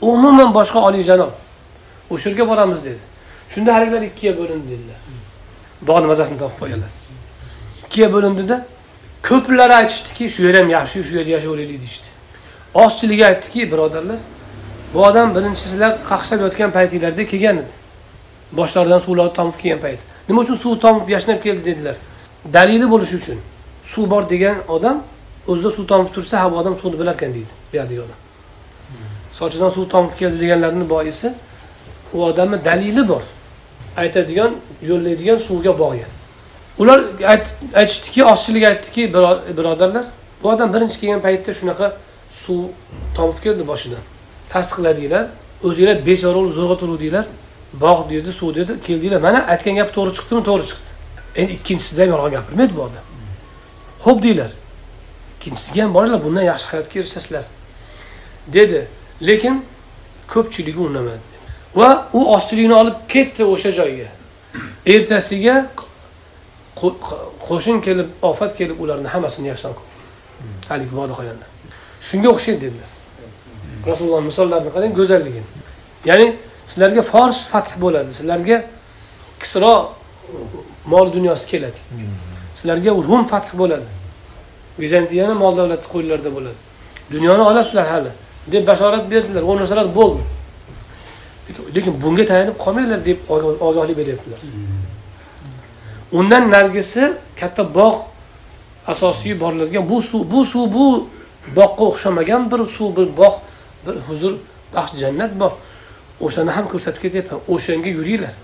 Umuman boshqa olijanob o'sha yerga boramiz dedi. Shunda haligilar ikkiga bo'lindi dedilar. Bog'ni mazasini topib qo'yganlar. Ikkiga bo'lindida ko'plari aytishdiki shu yer ham yaxshi shu yerda yashayveraylik deyishdi. Ozchiligi aytdiki birodarlar bu odam birinchi sizlar qaqshab yotgan paytinglarda kelgan edi. Boshlaridan suvlar tomib kelgan payt. Nima uchun suv tomib yashnab keldi dedilar? Dalili bo'lishi uchun. Suv bor degan odam o'zida suv tomib tursa ha bu odam suvni bilarkan deydi. Bu odam sochidan suv tomib keldi deganlarini boisi u odamni dalili bor. Aytadigan yo'llaydigan suvga bog'gan. Ular aytishdiki ozchilik aytdiki birodarlar bu odam birinchi kelgan paytda shunaqa suv tomib keldi boshidan. Tasdiqladinglar o'zinglar bechora bo'lib zo'rg'a turuvdinglar bog' dedi suv dedi keldinglar. Mana aytgan gap to'g'ri chiqdimi? To'g'ri chiqdi. Endi ikkinchisida ham yolg'on gapirmaydi bu odam. Ho'p deylar. Ikkinchisiga ham boringlar bundan yaxshi hayotga erishasizlar dedi. Lekin ko'pchiligi unamadi. Va u ostiligini olib ketdi o'sha joyga. Ertasiga qo'shin kelib ofat kelib ularni hammasini yakson qildi haligi bog'da shunga o'xshaydi dedilar. Rasululloh misollarini qarang go'zalligini ya'ni sizlarga fors fath bo'ladi. Sizlarga kisro mol dunyosi keladi. Sizlarga rum fath bo'ladi. Vizantiyani mol davlati qo'llarida bo'ladi. Dunyoni olasizlar hali. deb bashorat berdilar. U narsalar bo'ldi. Lekin bunga tayanib qolmanglar deb ogohlik beryaptilar. Undan nargisi katta bog' asosiy borlarga bu suv bu suv bu bog'ga o'xshamagan bir suv bir bog' bir huzur baxsh jannat bor. O'shani ham ko'rsatib ketyapman. O'shanga yuringlar.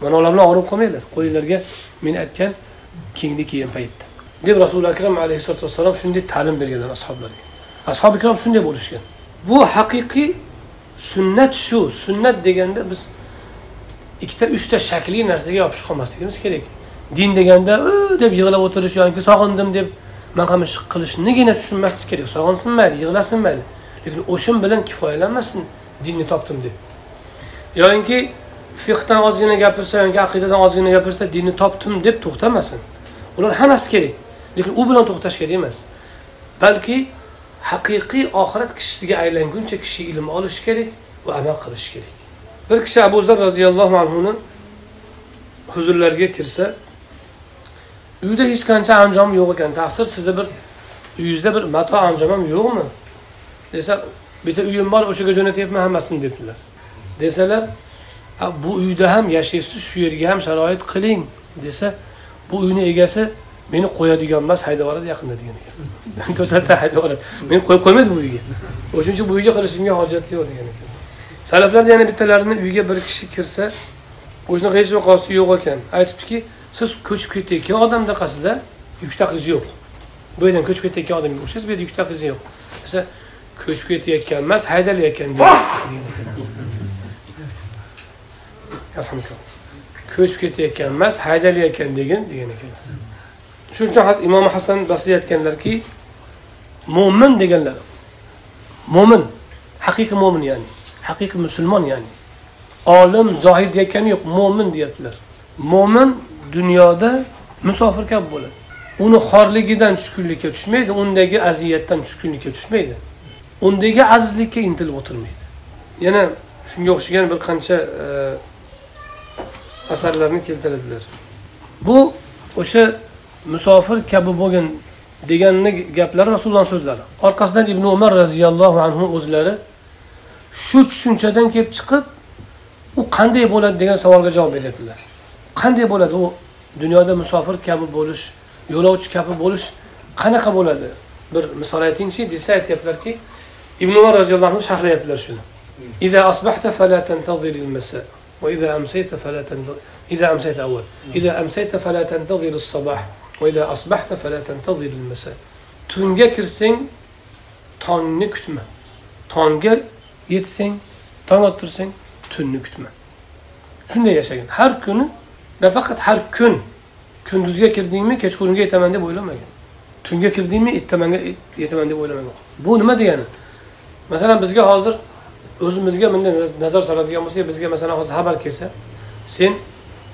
Mana ular og'rib qolmanglar. Qo'linglarga men aytgan kengni kelgan paytda. Deb rasuli akram alayhissalotu vassalom shunday ta'lim berganlar ashoblarga ashob ikrom shunday bo'lishgan. Bu haqiqiy sunnat shu. Sunnat deganda biz ikkita uchta shakli narsaga yopishib qolmasligimiz kerak. Din deganda deb yig'lab o'tirish yoki sog'indim deb maqamish qilishnigina tushunmaslik kerak. Sog'insin mayli yig'lasin mayli. Lekin o'shim bilan kifoyalanmasin dinni topdim deb. Yoinki fiqdan ozgina gapirsa yoki aqidadan ozgina gapirsa dinni topdim deb to'xtamasin. Ular hammasi kerak lekin u bilan to'xtash kerak emas. Balki haqiqiy oxirat kishisiga aylanguncha kishi ilm olishi kerak va amal qilishi kerak. Bir kishi abu zar roziyallohu anhuni huzurlariga kirsa uyda hech qancha anjom yo'q ekan taqsir sizni bir uyingizda bir mato anjom ham yo'qmi? Desa bitta uyim bor o'shaga jo'natyapman hammasini debdilar. Desalar bu uyda ham yashaysiz shu yerga ham sharoit qiling desa bu uyni egasi meni qo'yadigan emas haydab yuboradi yaqinda degan ekan. <laughs> To'satdan haydab yuboradi meni qo'yib qo'ymaydi bu uyga. O'shaning uchun bu uyga qilishimga hojat yo'q degan ekan. Salaflarda yana bittalarini uyiga bir kishi kirsa o'shanaqa hech vaqosi yo'q ekan. Aytibdiki siz ko'chib ketayotgan odamdaqasida yuk taqiz yo'q. Bu yerdan ko'chib ketayotgan odamga o'xshaysiz bu yerda yuk taqiz yo'q. Desa ko'chib ketayotgan emas haydalayotgan ko'chib ketayotgan emas haydalayotgan degan degan ekan shuning uchun imom hasan basriy aytganlarki mo'min deganlar mo'min haqiqiy mo'min ya'ni haqiqiy musulmon ya'ni olim zohid deyotgani yo'q mo'min deyaptilar mo'min dunyoda musofir kabi bo'ladi. Uni xorligidan tushkunlikka tushmaydi undagi aziyatdan tushkunlikka tushmaydi undagi azizlikka intilib o'tirmaydi. Yana shunga o'xshagan bir qancha e, asarlarni keltiradilar. Bu o'sha musofir kabi bo'lgin deganni gaplari rasulullohni so'zlari. Orqasidan ibn umar roziyallohu anhu o'zlari shu tushunchadan kelib chiqib u qanday bo'ladi degan savolga javob beryaptilar. Qanday bo'ladi? U dunyoda musofir kabi bo'lish yo'lovchi kabi bo'lish qanaqa bo'ladi? Bir misol aytingchi desa aytyaptilarki ibn umar roziyallohu anhu sharhlayaptilar shuni إذا أصبحت فلا تنتظر المساء وإذا أمسيت فلا تنتظر إذا أمسيت أول إذا أمسيت فلا تنتظر الصباح وإذا أصبحت فلا تنتظر المساء tunga kirsang tongni kutma tongga yetsang tong ottirsang tunni kutma shunday yashagan har kuni nafaqat har kun kunduzga kirdingmi kechqurunga yetaman deb o'ylamagan tunga kirdingmi ertamanga yetaman deb o'ylamagan bu nima degani Masalan bizga hozir o'zimizga bunday nazar soladigan bo'lsak bizga masalan hozir xabar kelsa sen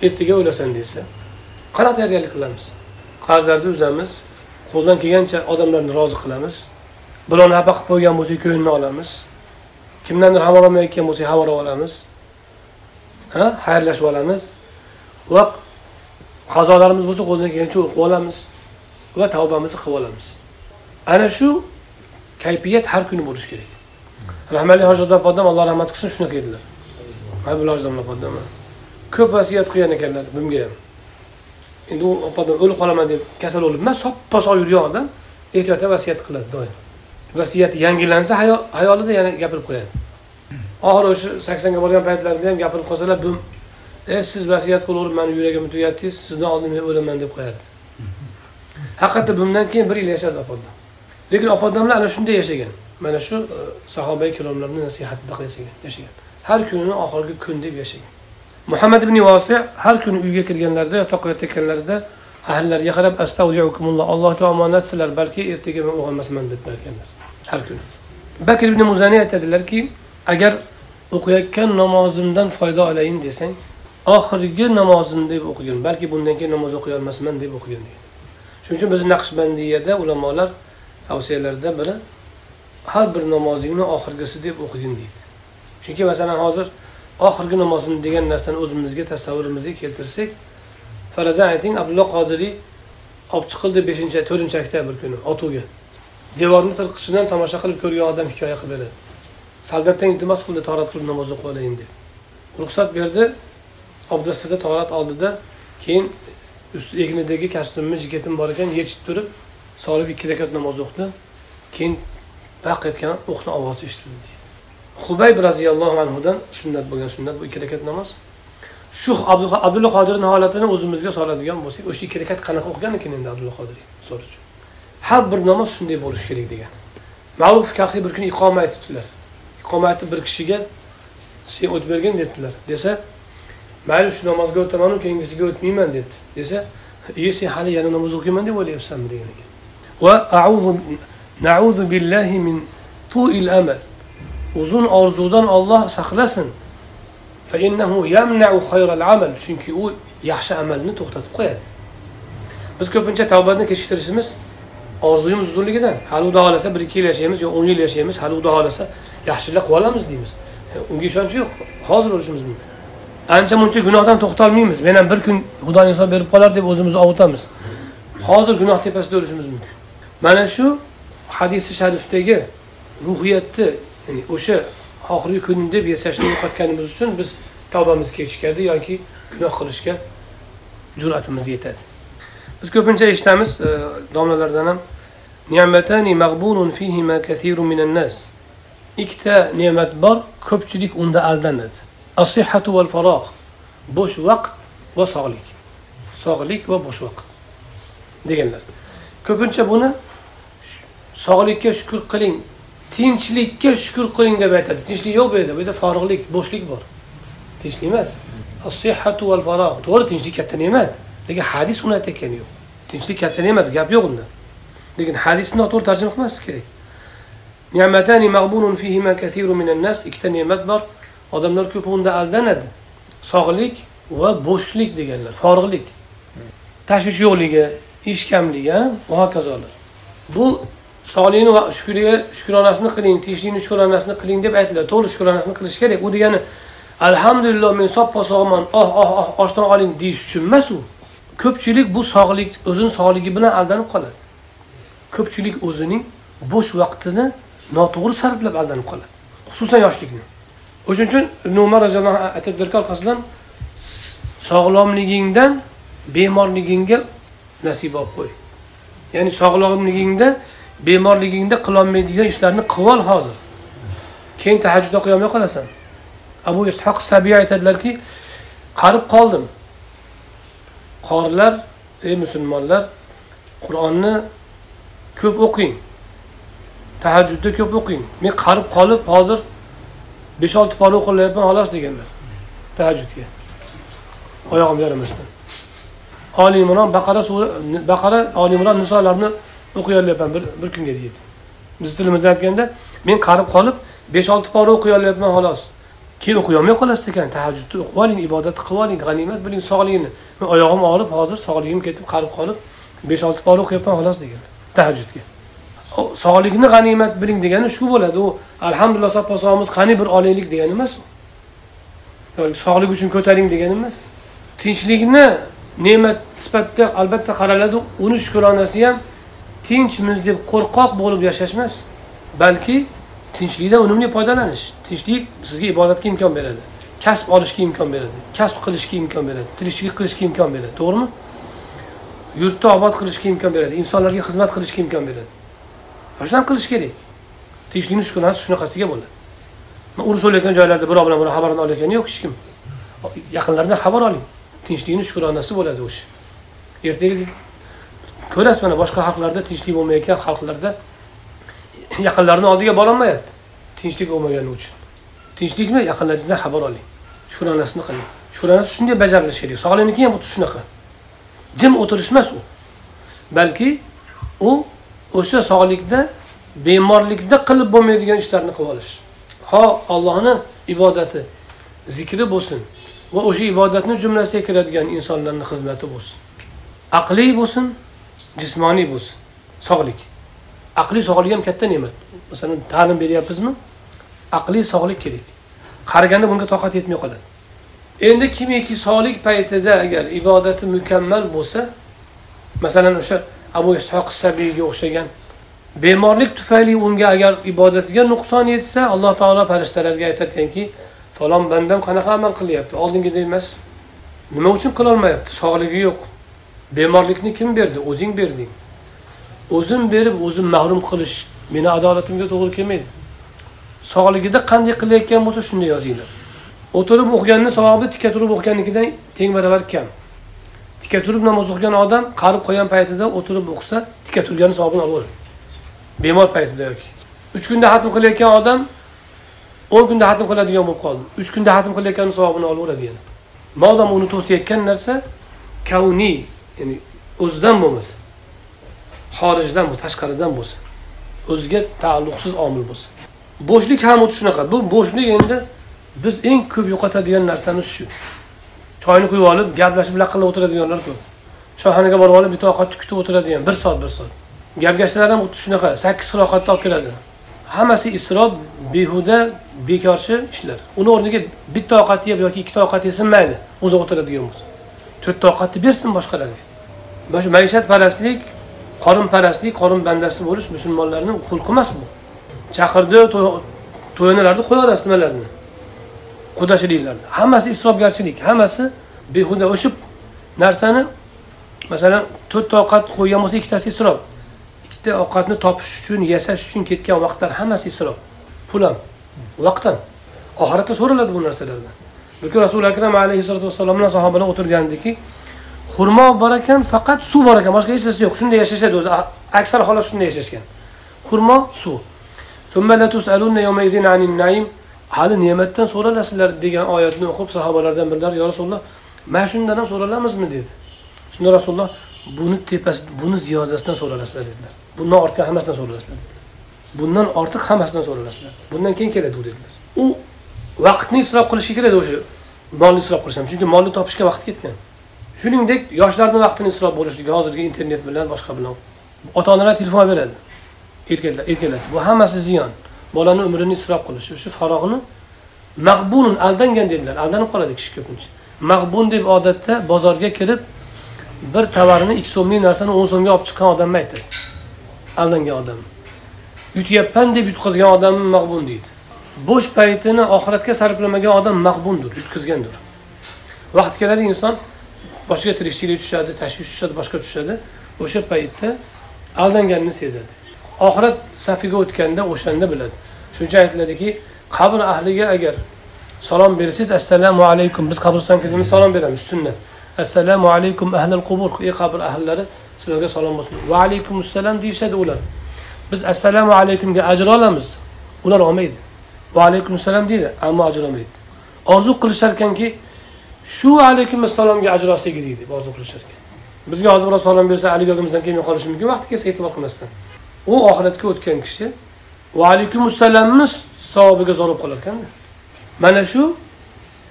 ertaga o'lasan desa qanaqa tayyorgarlik qilamiz? Qarzlarni uzamiz qo'ldan kelgancha odamlarni rozi qilamiz birovni xafa qilib qo'ygan bo'lsak ko'nglini olamiz kimdandir xabar olmayotgan bo'lsak xabar olamiz ha xayrlashib olamiz va qazolarimiz bo'lsa qo'ldan kelgancha o'qib olamiz va tavbamizni qilib olamiz. Ana shu kayfiyat har kuni bo'lishi kerak. Rahmatli hoji odam alloh rahmat qilsin shunaqa edilar. Habibulla ko'p vasiyat qilgan ekanlar bunga ham. Endi u opadam o'lib qolaman deb kasal bo'lib emas soppa sog' yurgan odam ehtiyotda vasiyat qiladi doim. Vasiyati yangilansa hayolida yana gapirib qo'yadi. Oxiri o'sha saksonga borgan paytlarida ham gapirib qolsalar bu e siz vasiyat qilib mani yuragimni tugatdingiz sizdan oldin men o'laman deb qo'yadi. Haqiqatda bundan keyin bir yil yashadi opodam lekin opodamlar ana shunday yashagan. Mana shu e, sahoba ikromlarni nasihatida yashagan yashagan har kunini oxirgi kun deb yashagan. Muhammad ibn vosi har kuni uyga kirganlarida yotoqqa yotayotganlarida ahllariga qarab astag'firulloh allohga omonatsizlar balki ertaga men uyg'onmasman deb aytganlar har kuni. Bakr ibn muzani aytadilarki agar o'qiyotgan namozimdan foyda olayin desang oxirgi namozim deb o'qigin balki bundan keyin namoz o'qiy olmasman deb o'qigin shuning uchun bizni naqshbandiyada ulamolar tavsiyalarida biri har bir namozingni oxirgisi deb o'qigin deydi. Chunki masalan hozir oxirgi namozim degan narsani o'zimizga tasavvurimizga keltirsak farazan ayting abdulloh qodiriy olib chiqildi beshinchi to'rtinchi oktyabr kuni otuvga devorni tirqichidan tomosha qilib ko'rgan odam hikoya qilib beradi. Soldatdan iltimos qildi torat qilib namoz o'qib olayin deb. Ruxsat berdi obdastida torat oldida keyin egnidagi kostyumni jiketim bor ekan yechib turib solib ikki rakat namoz o'qidi keyin baq etgan o'qni ovozi eshitildi hubayb roziyallohu anhudan sunnat bo'lgan sunnat bu ikki rakat namoz. Shu abdulla qodirni holatini o'zimizga soladigan bo'lsak o'sha ikki rakat qanaqa o'qigan ekan endi abdulla qodiriy so'rachi har bir namoz shunday bo'lishi kerak degan ma'ruf kahriy bir kuni iqoma aytibdilar. Iqoma aytib bir kishiga sen o'tib bergin debdilar. Desa mayli shu namozga o'tamanu keyingisiga o'tmayman debdi. Desa iye sen hali yana namoz o'qiyman deb o'ylayapsanmi degan ekan va nauzu billahi min tuil amal. Uzun orzudan Alloh saqlasin. Chunki u yaxshi amalni to'xtatib qo'yadi. Biz ko'pincha tavbani kechiktirishimiz orzuyimiz uzunligidan. Hali xudo xohlasa bir ikki yil yashaymiz yo o'n yil yashaymiz. Hali xudo xohlasa yaxshilik qilib olamiz deymiz e, unga ishonch yo'q. Hozir o'lishimiz mumkin. Ancha muncha gunohdan to'xtolmaymiz men ham bir kun xudo inson berib qolar deb o'zimizni ovutamiz. Hozir gunoh tepasida o'lishimiz mumkin. Mana shu hadisi sharifdagi ruhiyatni ya'ni o'sha oxirgi kun deb yashashni yo'qotganimiz uchun biz tavbamiz kechikadi yoki gunoh qilishga jur'atimiz yetadi. Biz ko'pincha eshitamiz e, domlalardan ham ne'matani mag'bunun fihima kathirun minan nas. Ikkita ne'mat bor ko'pchilik unda aldanadi. Asihatu val farogh bo'sh vaqt va sog'lik. Sog'lik va bo'sh vaqt deganlar. Ko'pincha buni sog'likka shukur qiling. Tinchlikka shukur qiling deb aytadi. Tinchlik yo'q bu yerda. Bu yerda forig'lik bo'shlik bor. Tinchlik emas. To'g'ri tinchlik katta ne'mat. Lekin hadis uni aytayotgani yo'q. Tinchlik katta ne'mat gap yo'q unda. Lekin hadisni noto'g'ri tarjima qilmaslik kerak. Ne'matani mag'bunun fihima kathiru minan nas. Ikkita ne'mat bor. Odamlar ko'p unda aldanadi. Sog'lik va bo'shlik deganlar. Forig'lik tashvish yo'qligi ish kamligi va hokazolar bu sog'likni va shukriga shukronasini qiling tinchlikni shukronasini qiling deb aytiladi to'g'ri shukronasini qilish kerak. U degani alhamdulillah men soppa sog'man oh oh oh oshdan oling deyish uchun emas u. Ko'pchilik bu sog'lik o'zini sog'ligi bilan aldanib qoladi. Ko'pchilik o'zining bo'sh vaqtini noto'g'ri sarflab aldanib qoladi. Xususan yoshlikni. O'shaning uchun umar roziyallohu anhu aytibdilarki orqasidan sog'lomligingdan bemorligingga nasib olib qo'y. Ya'ni sog'lomligingda bemorligingda qilolmaydigan ishlarni qilib ol hozir. Keyin tahajjud o'qiy olmay qolasan. Abu ishoq sabiy aytadilarki qarib qoldim. Qorilar ey musulmonlar qur'onni ko'p o'qing. Tahajjudda ko'p o'qing. Men qarib qolib hozir besh olti pora o'qilyapman xolos deganlar tahajjudga. Oyog'im yaramasdan. Oliy imron baqara sura baqara oli imron nisolarni o'qiyolyapman bir, bir kunga deydi. Biz tilimizda aytganda men qarib qolib besh olti pora o'qiyolyapman xolos. Keyin o'qiyolmay qolasiz ekan. Tahajjudni o'qib oling ibodatni qilib oling g'animat biling sog'ligini men oyog'im og'rib hozir sog'ligim ketib qarib qolib besh olti pora o'qiyapman xolos degan tahajjudga. Sog'likni g'animat biling degani shu bo'ladi. U alhamdulillah soppa sog'miz qani bir olaylik degani emas u. Sog'lik uchun ko'taring degani emas. Tinchlikni ne'mat sifatida albatta qaraladi. Uni shukronasi ham tinchmiz deb qo'rqoq bo'lib yashash emas balki tinchlikdan unumli foydalanish. Tinchlik sizga ibodatga imkon beradi. Kasb olishga imkon beradi. Kasb qilishga imkon beradi. Tirikchilik qilishga imkon beradi. To'g'rimi? Yurtni obod qilishga imkon beradi. Insonlarga xizmat qilishga imkon beradi. Shunaqa qilish kerak. Tinchlikni shukronasi shunaqasiga bo'ladi. Urush bo'layotgan joylarda birov bilan birov xabarini olayotgani yo'q hech kim. Yaqinlaridan xabar oling. Tinchlikni shukronasi bo'ladi o'sha ertaga ko'rasiz mana boshqa xalqlarda tinchlik bo'lmayotgan xalqlarda <coughs> yaqinlarini oldiga borolmayapti. Tinchlik bo'lmagani uchun. Tinchlikmi? Yaqinlaringizdan xabar oling. Shuranasini qiling shuranasi shunday bajarilishi kerak. Sog'likniki ham xuddi shunaqa jim o'tirish emas u. Balki u o'sha sog'likda bemorlikda qilib bo'lmaydigan ishlarni qilib olish. Ho allohni ibodati zikri bo'lsin va o'sha ibodatni jumlasiga kiradigan insonlarni xizmati bo'lsin. Aqliy bo'lsin jismoniy bo'lsin sog'lik. Aqliy sog'lik ham katta ne'mat. Masalan ta'lim beryapmizmi? Aqliy sog'lik kerak. Qariganda bunga toqat yetmay qoladi. Endi kimiki sog'lik paytida agar ibodati mukammal bo'lsa masalan o'sha abu ishoq sabiyga o'xshagan bemorlik tufayli unga agar ibodatiga nuqson yetsa alloh taolo farishtalarga aytarkanki falon bandam qanaqa amal qilyapti? Oldingidek emas nima uchun qilolmayapti? Sog'ligi yo'q. Bemorlikni kim berdi? O'zing berding. O'zim berib o'zim mahrum qilish meni adolatimga to'g'ri kelmaydi. Sog'ligida qanday qilayotgan bo'lsa shunday yozinglar. O'tirib o'qiganni savobi tika turib o'qigannikidan teng baravar kam. Tika turib namoz o'qigan odam qarib qo'ygan paytida o'tirib o'qisa tika turgani savobini olaveradi bemor paytida yoki. Uch kunda hatm qilayotgan odam o'n kunda hatm qiladigan bo'lib qoldi. Uch kunda hatm qilayotgan savobini olaveradi yana. Modam uni to'sayotgan narsa kavniy ya'ni o'zidan bo'lmasa xorijdan bo'lsa tashqaridan bo'lsa o'ziga taalluqsiz omil bo'lsa. Bo'shlik ham xuddi shunaqa. Bu bo'shlik endi biz eng ko'p yo'qotadigan narsamiz shu. Choyni quyib olib gaplashib laqillab o'tiradiganlar ko'p. Choyxonaga borib olib bitta ovqatni kutib o'tiradigan bir soat bir soat. Gapgashlar ham xuddi shunaqa sakkiz xil ovqatni olib keladi. Hammasi isrof behuda bekorchi ishlar. Uni o'rniga bitta ovqat yeb yoki ikkita ovqat yesinmaydi o'zi o'tiradigan bo'lsa. To'rtta ovqatni bersin boshqalarga. Mana shu maishatparastlik qorinparastlik qorin bandasi bo'lish musulmonlarni xulqi emas bu. Chaqirdi to'yinalarni qo'yaverasiz nimalarni? Qudachiliklarni hammasi isrofgarchilik. Hammasi behuda o'sha narsani masalan to'rtta ovqat qo'ygan bo'lsa ikkitasi isrof. Ikkita ovqatni topish uchun yasash uchun ketgan vaqtlar hammasi isrof. Pul ham vaqt ham oxiratda so'raladi bu narsalardan. Yoki rasuli akram alayhissalotu vassalom bilan sahobalar o'tirgandiki xurmo bor ekan faqat suv bor ekan boshqa hech narsa yo'q. Shunday yashashadi o'zi. Aksar holat shunday yashashgan. Xurmo suv. Hali ne'matdan so'ralasizlar degan oyatni o'qib sahobalardan birlari yo rasululloh mana shundan ham so'ralamizmi? dedi. Shunda rasululloh buni tepasi buni ziyodasidan so'ralasizlar dedilar. Bundan ortiq hammasidan so'ralasizlar bundan ortiq hammasidan so'ralasizlar bundan keyin keladi u dedilar. U vaqtni isrof qilishi kerak o'sha molni isrof qilish ham chunki molni topishga vaqt ketgan. Shuningdek yoshlarni vaqtini isrof bo'lishligi hozirgi internet bilan boshqa bilan. Ota onalar telefon beradi. Erkaklar erkaklar. Bu hammasi ziyon. Bolani umrini isrof qilish. O'sha farog'ini mag'bun aldangan dedilar. Aldanib qoladi kishi ko'pincha. Mag'bun deb odatda bozorga kirib bir tovarni ikki so'mlik narsani o'n so'mga olib chiqqan odamni aytadi. Aldangan odam. Yutyapman deb yutqazgan odamni mag'bun deydi. Bo'sh paytini oxiratga sarflamagan odam mag'bundir yutqizgandir. Vaqt keladi inson boshiga tirikchilik tushadi tashvish tushadi boshqa tushadi. O'sha paytda aldanganini sezadi. Oxirat safiga o'tganda o'shanda biladi. Shuning uchun aytiladiki qabr ahliga agar salom bersangiz assalomu alaykum. Biz qabristonga kirganda salom beramiz sunnat. Assalomu alaykum ahlal qubur. Ey qabr ahllari sizlarga salom bo'lsin. Va alaykum assalom deyishadi ular. Biz assalomu alaykumga ajr olamiz. Ular olmaydi. Va alaykum assalom deydi ammo ajrolmaydi. orzu qilishar ekanki shu alaykum assalomga ajr deydi orzu qilishar ekan bizga hozir birov salom bersa haligi yo'limizdan kelmay qolishi mumkin vaqti kelsa e'tibor qilmasdan u oxiratga o'tgan kishi va alaykum assalomni savobiga zo'r qolar ekanda mana shu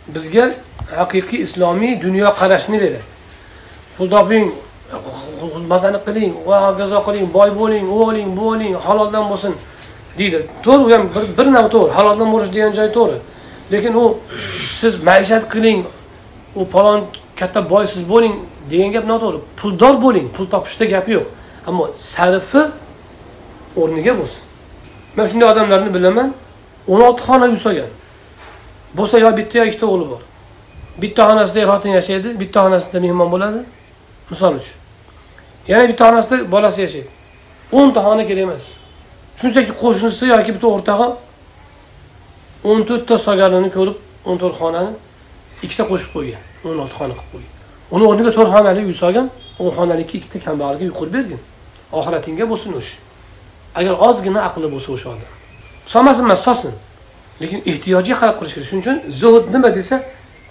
bizga haqiqiy islomiy dunyo qarashini beradi. Pul toping mazani qiling va hokazo qiling boy bo'ling u bu bo'ling haloldan bo'lsin. Deydi to'g'ri u ham bir, bir nav to'g'ri haloldan bo'lish degan joy to'g'ri. Lekin u siz maishat qiling u palon katta boy siz bo'ling degan gap noto'g'ri puldor bo'ling pul topishda gap yo'q. Ammo sarfi o'rniga bo'lsin. Man shunday odamlarni bilaman o'n olti xona uy solgan. Bo'lsa yo bitta yo ikkita o'g'li bor. Bitta xonasida er xotin yashaydi bitta xonasida mehmon bo'ladi misol uchun. Yana bitta xonasida bolasi yashaydi. O'nta xona kerak emas. Shunchaki qo'shnisi yoki bitta o'rtog'i o'n to'rtta solganini ko'rib o'n to'rt xonani ikkita qo'shib qo'ygan o'n olti xona qilib qo'ygan. Uni o'rniga to'rt xonali uy solgan o'n xonalikka ikkita kambag'alga uy qurib bergin. Oxiratingga bo'lsin o'sha agar ozgina aqli bo'lsa o'sha odam. Solmasin emas solsin. Lekin ehtiyojga qarab qilish kerak. Shuning uchun zuhud nima desa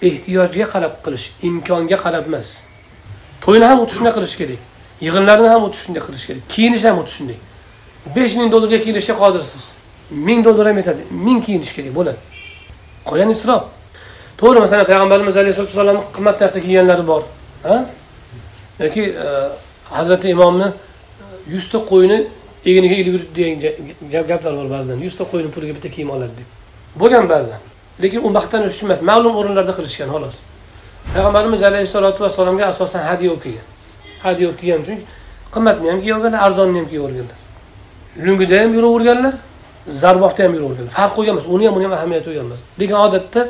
ehtiyojga qarab qilish imkonga qarab emas. To'yni ham xuddi shunday qilish kerak. Yig'inlarni ham xuddi shunday qilish kerak. Kiyinish ham xuddi shunday besh ming dollarga kiyinishga qodirsiz ming dollar ham yetadi. Ming kiyinish kerak bo'ladi. Qolgan isrof. To'g'ri masalan payg'ambarimiz alayhisalotu vassalomni qimmat narsa kiyganlari bor ha? Yoki e, hazrati imomni e, yuzta qo'yni egniga ilib yuribdi degan gaplar bor ba'zan yuzta qo'yni puliga bitta kiyim oladi deb. Bo'lgan ba'zan lekin u maqtanish uchun emas ma'lum o'rinlarda qilishgan xolos. Payg'ambarimiz alayhissalotu vassalomga asosan hadya olib kelgan hadya olib kelgan chunki qimmatni ham kiyaverganlar arzonni ham kiyaverganlar lungida ham yuraverganlar zarbofda ham yuraverganlar. Farq qo'ygan emas uni ham uni ham ahamiyati qo'ygan emas lekin odatda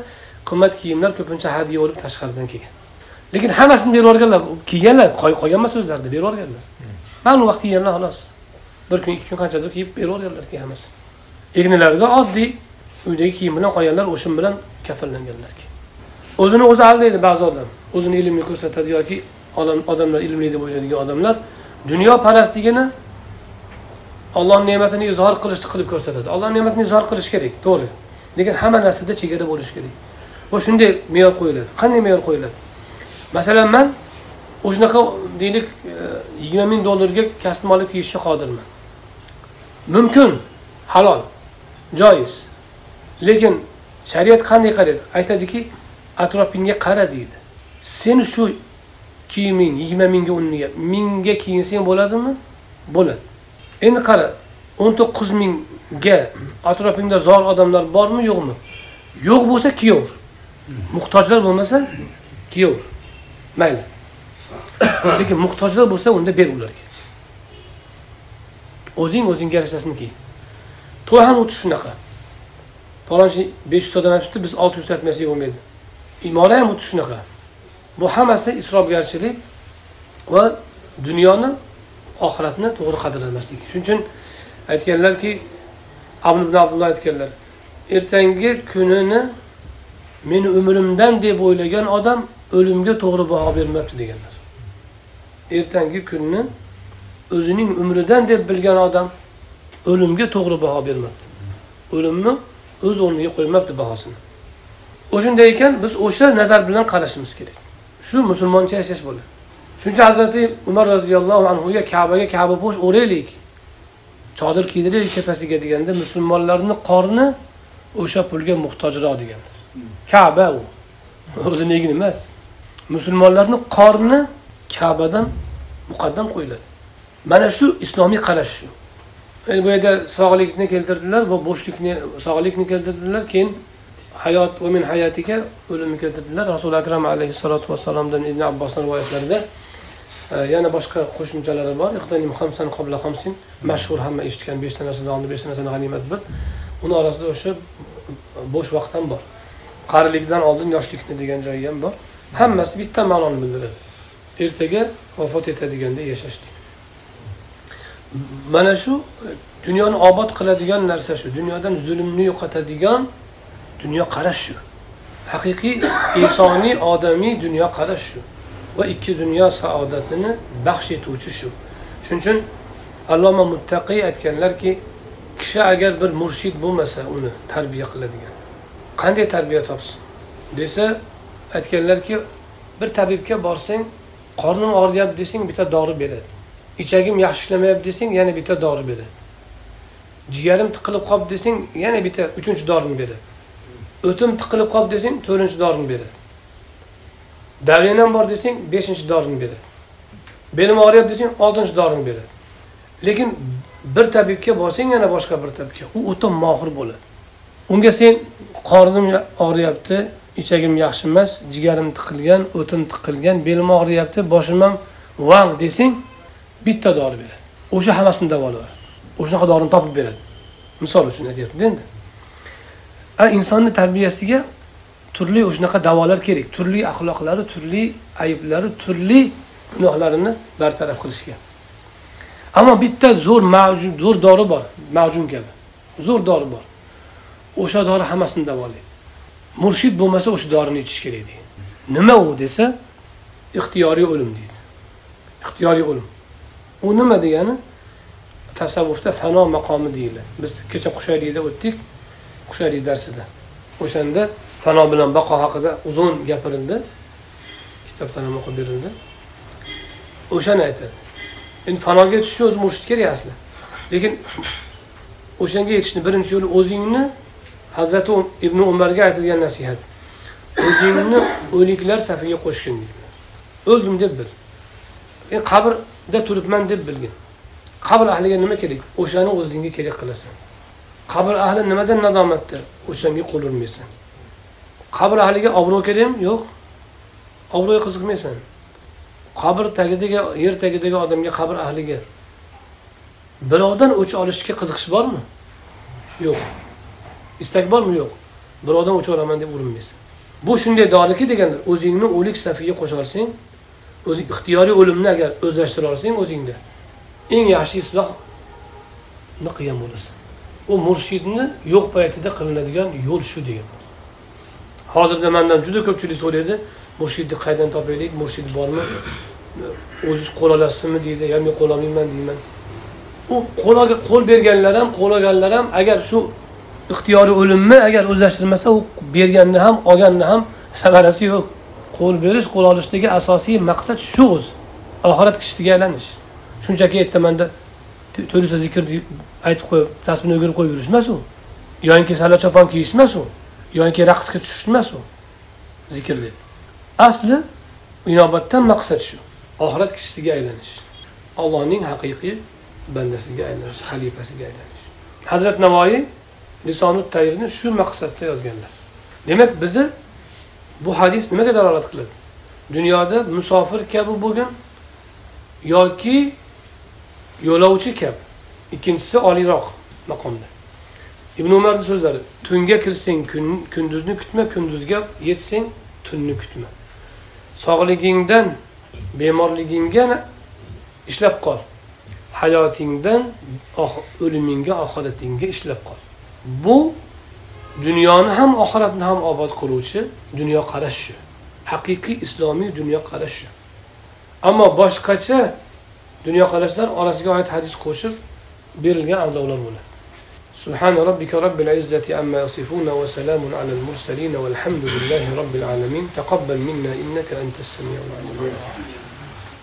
qimmat kiyimlar ko'pincha hadya olib tashqaridan kelgan. Lekin hammasini berib yuborganlar kiyganlar qolgan emas o'zlarida berib yuborganlar ma'lum vaqt kiyganlar xolos. Bir kun ikki kun qanchadir kiyib beraverganlar hammasi. Egnilarida oddiy uydagi kiyim bilan qolganlar o'shin bilan kafanlanganlar o'zini o'zi aldaydi ba'zi odam. O'zini ilmni ko'rsatadi yoki odamlar ilmli deb o'ylaydigan odamlar dunyo parastligini olloh ne'matini izhor qilish qilib ko'rsatadi. Olloh ne'matini izhor qilish kerak to'g'ri. Lekin hamma narsada chegara bo'lishi kerak. Va shunday me'yor qo'yiladi. Qanday me'yor qo'yiladi? Masalan man o'shanaqa deylik e, yigirma ming dollarga kostyum olib kiyishga qodirman. Mumkin halol joiz. Lekin shariat qanday qaraydi? Aytadiki atrofingga qara deydi. Sen shu kiyiming yigirma mingga o'n mingga mingga kiyinsang bo'ladimi? Bo'ladi. Endi qara o'n to'qqiz mingga atrofingda zor odamlar bormi yo'qmi? Yo'q bo'lsa kuyov. Muhtojlar bo'lmasa kuyov. Mayli. <coughs> Lekin muhtojlar bo'lsa unda ber ularga. O'zing o'zingga yarashasini kiy. To'y ham xuddi shunaqa. Palonchi besh yuz odam aytibdi biz olti yuzta aytmasak bo'lmaydi. Imora ham xuddi shunaqa. Bu hammasi isrofgarchilik va dunyoni oxiratni to'g'ri qadrlamaslik. Shuning uchun aytganlarki abu ibn abdulloh aytganlar ertangi kunini meni umrimdan deb o'ylagan odam o'limga to'g'ri baho bermabdi deganlar. Ertangi kunni o'zining umridan deb bilgan odam o'limga to'g'ri baho bermabdi. O'limni o'z o'rniga qo'ymabdi bahosini. O'shanday ekan biz o'sha nazar bilan qarashimiz kerak. Shu musulmoncha yashash bo'ladi. Shuning hazrati umar roziyallohu anhuga kabaga kaba po'sh o'raylik. Chodir kiydiraylik tepasiga deganda musulmonlarni qorni o'sha pulga muhtojroq degan kaba u. <laughs> O'zinigini emas. Musulmonlarni qorni kabadan muqaddam qo'yiladi. Mana shu islomiy qarash shu. Bu yerda sog'likni keltirdilar bu bo'shlikni sog'likni keltirdilar keyin hayot va min hayotiga o'limni keltirdilar. Rasuli akram alayhissalotu vassalomdan ibn abbosni rivoyatlarida Э, yana boshqa qo'shimchalari bor. Mashhur hamma eshitgan beshta narsadan oldin beshta narsani g'animat bil uni orasida o'sha bo'sh vaqt ham bor. Qarilikdan oldin yoshlikni degan joyi ham bor. Hammasi bitta ma'noni bildiradi. Ertaga vafot etadiganda yashash mana shu dunyoni obod qiladigan narsa shu. Dunyodan zulmni yo'qotadigan dunyoqarash shu. Haqiqiy insoniy odamiy dunyoqarash shu. Va ikki dunyo saodatini baxsh etuvchi shu. Shuning uchun alloma muttaqiy aytganlarki kishi agar bir murshid bo'lmasa uni tarbiya qiladigan. Qanday tarbiya topsin? Desa aytganlarki bir tabibga borsang qornim og'riyapti desang bitta dori beradi. Ichagim yaxshi ishlamayapti desang yana bitta dori beradi. Jigarim tiqilib qolibdi desang yana bitta uchinchi dorini beradi. O'tim tiqilib qolibdi desang to'rtinchi dorini beradi. Davlenam bor desang beshinchi dorini beradi belim og'riyapti desang oltinchi dorini beradi lekin bir tabibga borsang yana boshqa bir tabibga u o'ta mohir bo'ladi. Unga sen qornim og'riyapti ichagim yaxshi emas jigarim tiqilgan o'tim tiqilgan belim og'riyapti boshim ham vang desang bitta dori beradi o'sha hammasini davolaydi o'shanaqa dorini topib beradi. Misol uchun aytyapmida endi. Insonni tarbiyasiga turli shunaqa davolar kerak. Turli axloqlari turli ayblari turli gunohlarini bartaraf qilishga. Ammo bitta zo'r mavjud zo'r dori bor mavjun kabi. Zo'r dori bor. O'sha dori hammasini davolaydi murshid bo'lmasa o'sha dorini ichish kerak deydi. Nima u desa ixtiyoriy o'lim deydi. Ixtiyoriy o'lim. U nima degani? Tasavvufda fano maqomi deyiladi. Biz kecha qushaylikda o'tdik. Qushaylik darsida. O'shanda fano bilan baqo haqida uzun gapirildi. Kitobdan ham o'qib berildi. O'shani aytadi. Endi fanoga tushishni o'zi murshid kerak asli. Lekin o'shanga yetishni birinchi yo'li o'zingni hazrati ibn umarga aytilgan nasihat. O'zingni o'liklar safiga qo'shgin o'ldim deb bil. Men qabrda turibman deb bilgin. Qabr ahliga nima kerak? O'shani o'zingga kerak qilasan. Qabr ahli nimadan nadomatda? O'shanga qo'l urmaysan. Qabr ahliga obro' kerakmi yo'q. Obro'ga qiziqmaysan. Qabr tagidagi yer tagidagi odamga qabr ahliga. Birovdan o'ch olishga qiziqish bormi? Yo'q. Istak bormi? Yo'q. Birovdan o'ch olaman deb urinmaysan. Bu shunday doriki deganlar o'zingni o'lik safiga qo'sha olsang o'zing ixtiyoriy o'limni agar o'zlashtira olsang o'zingda eng yaxshi islohni qilgan bo'lasan. U murshidni yo'q paytida qilinadigan yo'l shu degan. Hozirda mandan juda ko'pchilik so'raydi. Murshidni qayerdan topaylik? Murshid bormi? O'ziz qo'l olasizmi deydi yo men qo'l olmayman deyman. U qo'l qo'l berganlar ham qo'l olganlar ham agar shu ixtiyoriy o'limni agar o'zlashtirmasa u berganni ham olganni ham samarasi yo'q. Qo'l berish qo'l olishdagi asosiy maqsad shu o'zi oxirat kishisiga aylanish. Shunchaki aytamanda to'rt yuzta zikr aytib qo'yib tasbihni o'girib qo'yib yurish emas u. Yoinki salla chopon kiyish emas u. yoki raqsga tushish emas u. Zikr deb asli inobatdan maqsad shu. Oxirat kishisiga aylanish. Allohning haqiqiy bandasiga aylanish xalifasiga aylanish. Hazrat navoiy Lisonut-tayrni shu maqsadda yozganlar. Demak bizni bu hadis nimaga dalolat qiladi? Dunyoda musofir kabi bo'lgin yoki yo'lovchi kabi ikkinchisi oliyroq maqomda. Ibn umarni so'zlari tunga kirsang kun, kunduzni kutma kunduzga yetsang tunni kutma sog'ligingdan bemorligingga ishlab qol hayotingdan ah, o'limingga oxiratingga ishlab qol bu dunyoni ham oxiratni ham obod qiluvchi dunyoqarash shu haqiqiy islomiy dunyoqarash shu ammo boshqacha dunyoqarashlar orasiga oid hadis qo'shib berilgan aldovlar bo'ladi سبحان ربك رب العزة عما يصفون وسلام على المرسلين والحمد لله رب العالمين. تقبل منا إنك أنت السميع العليم.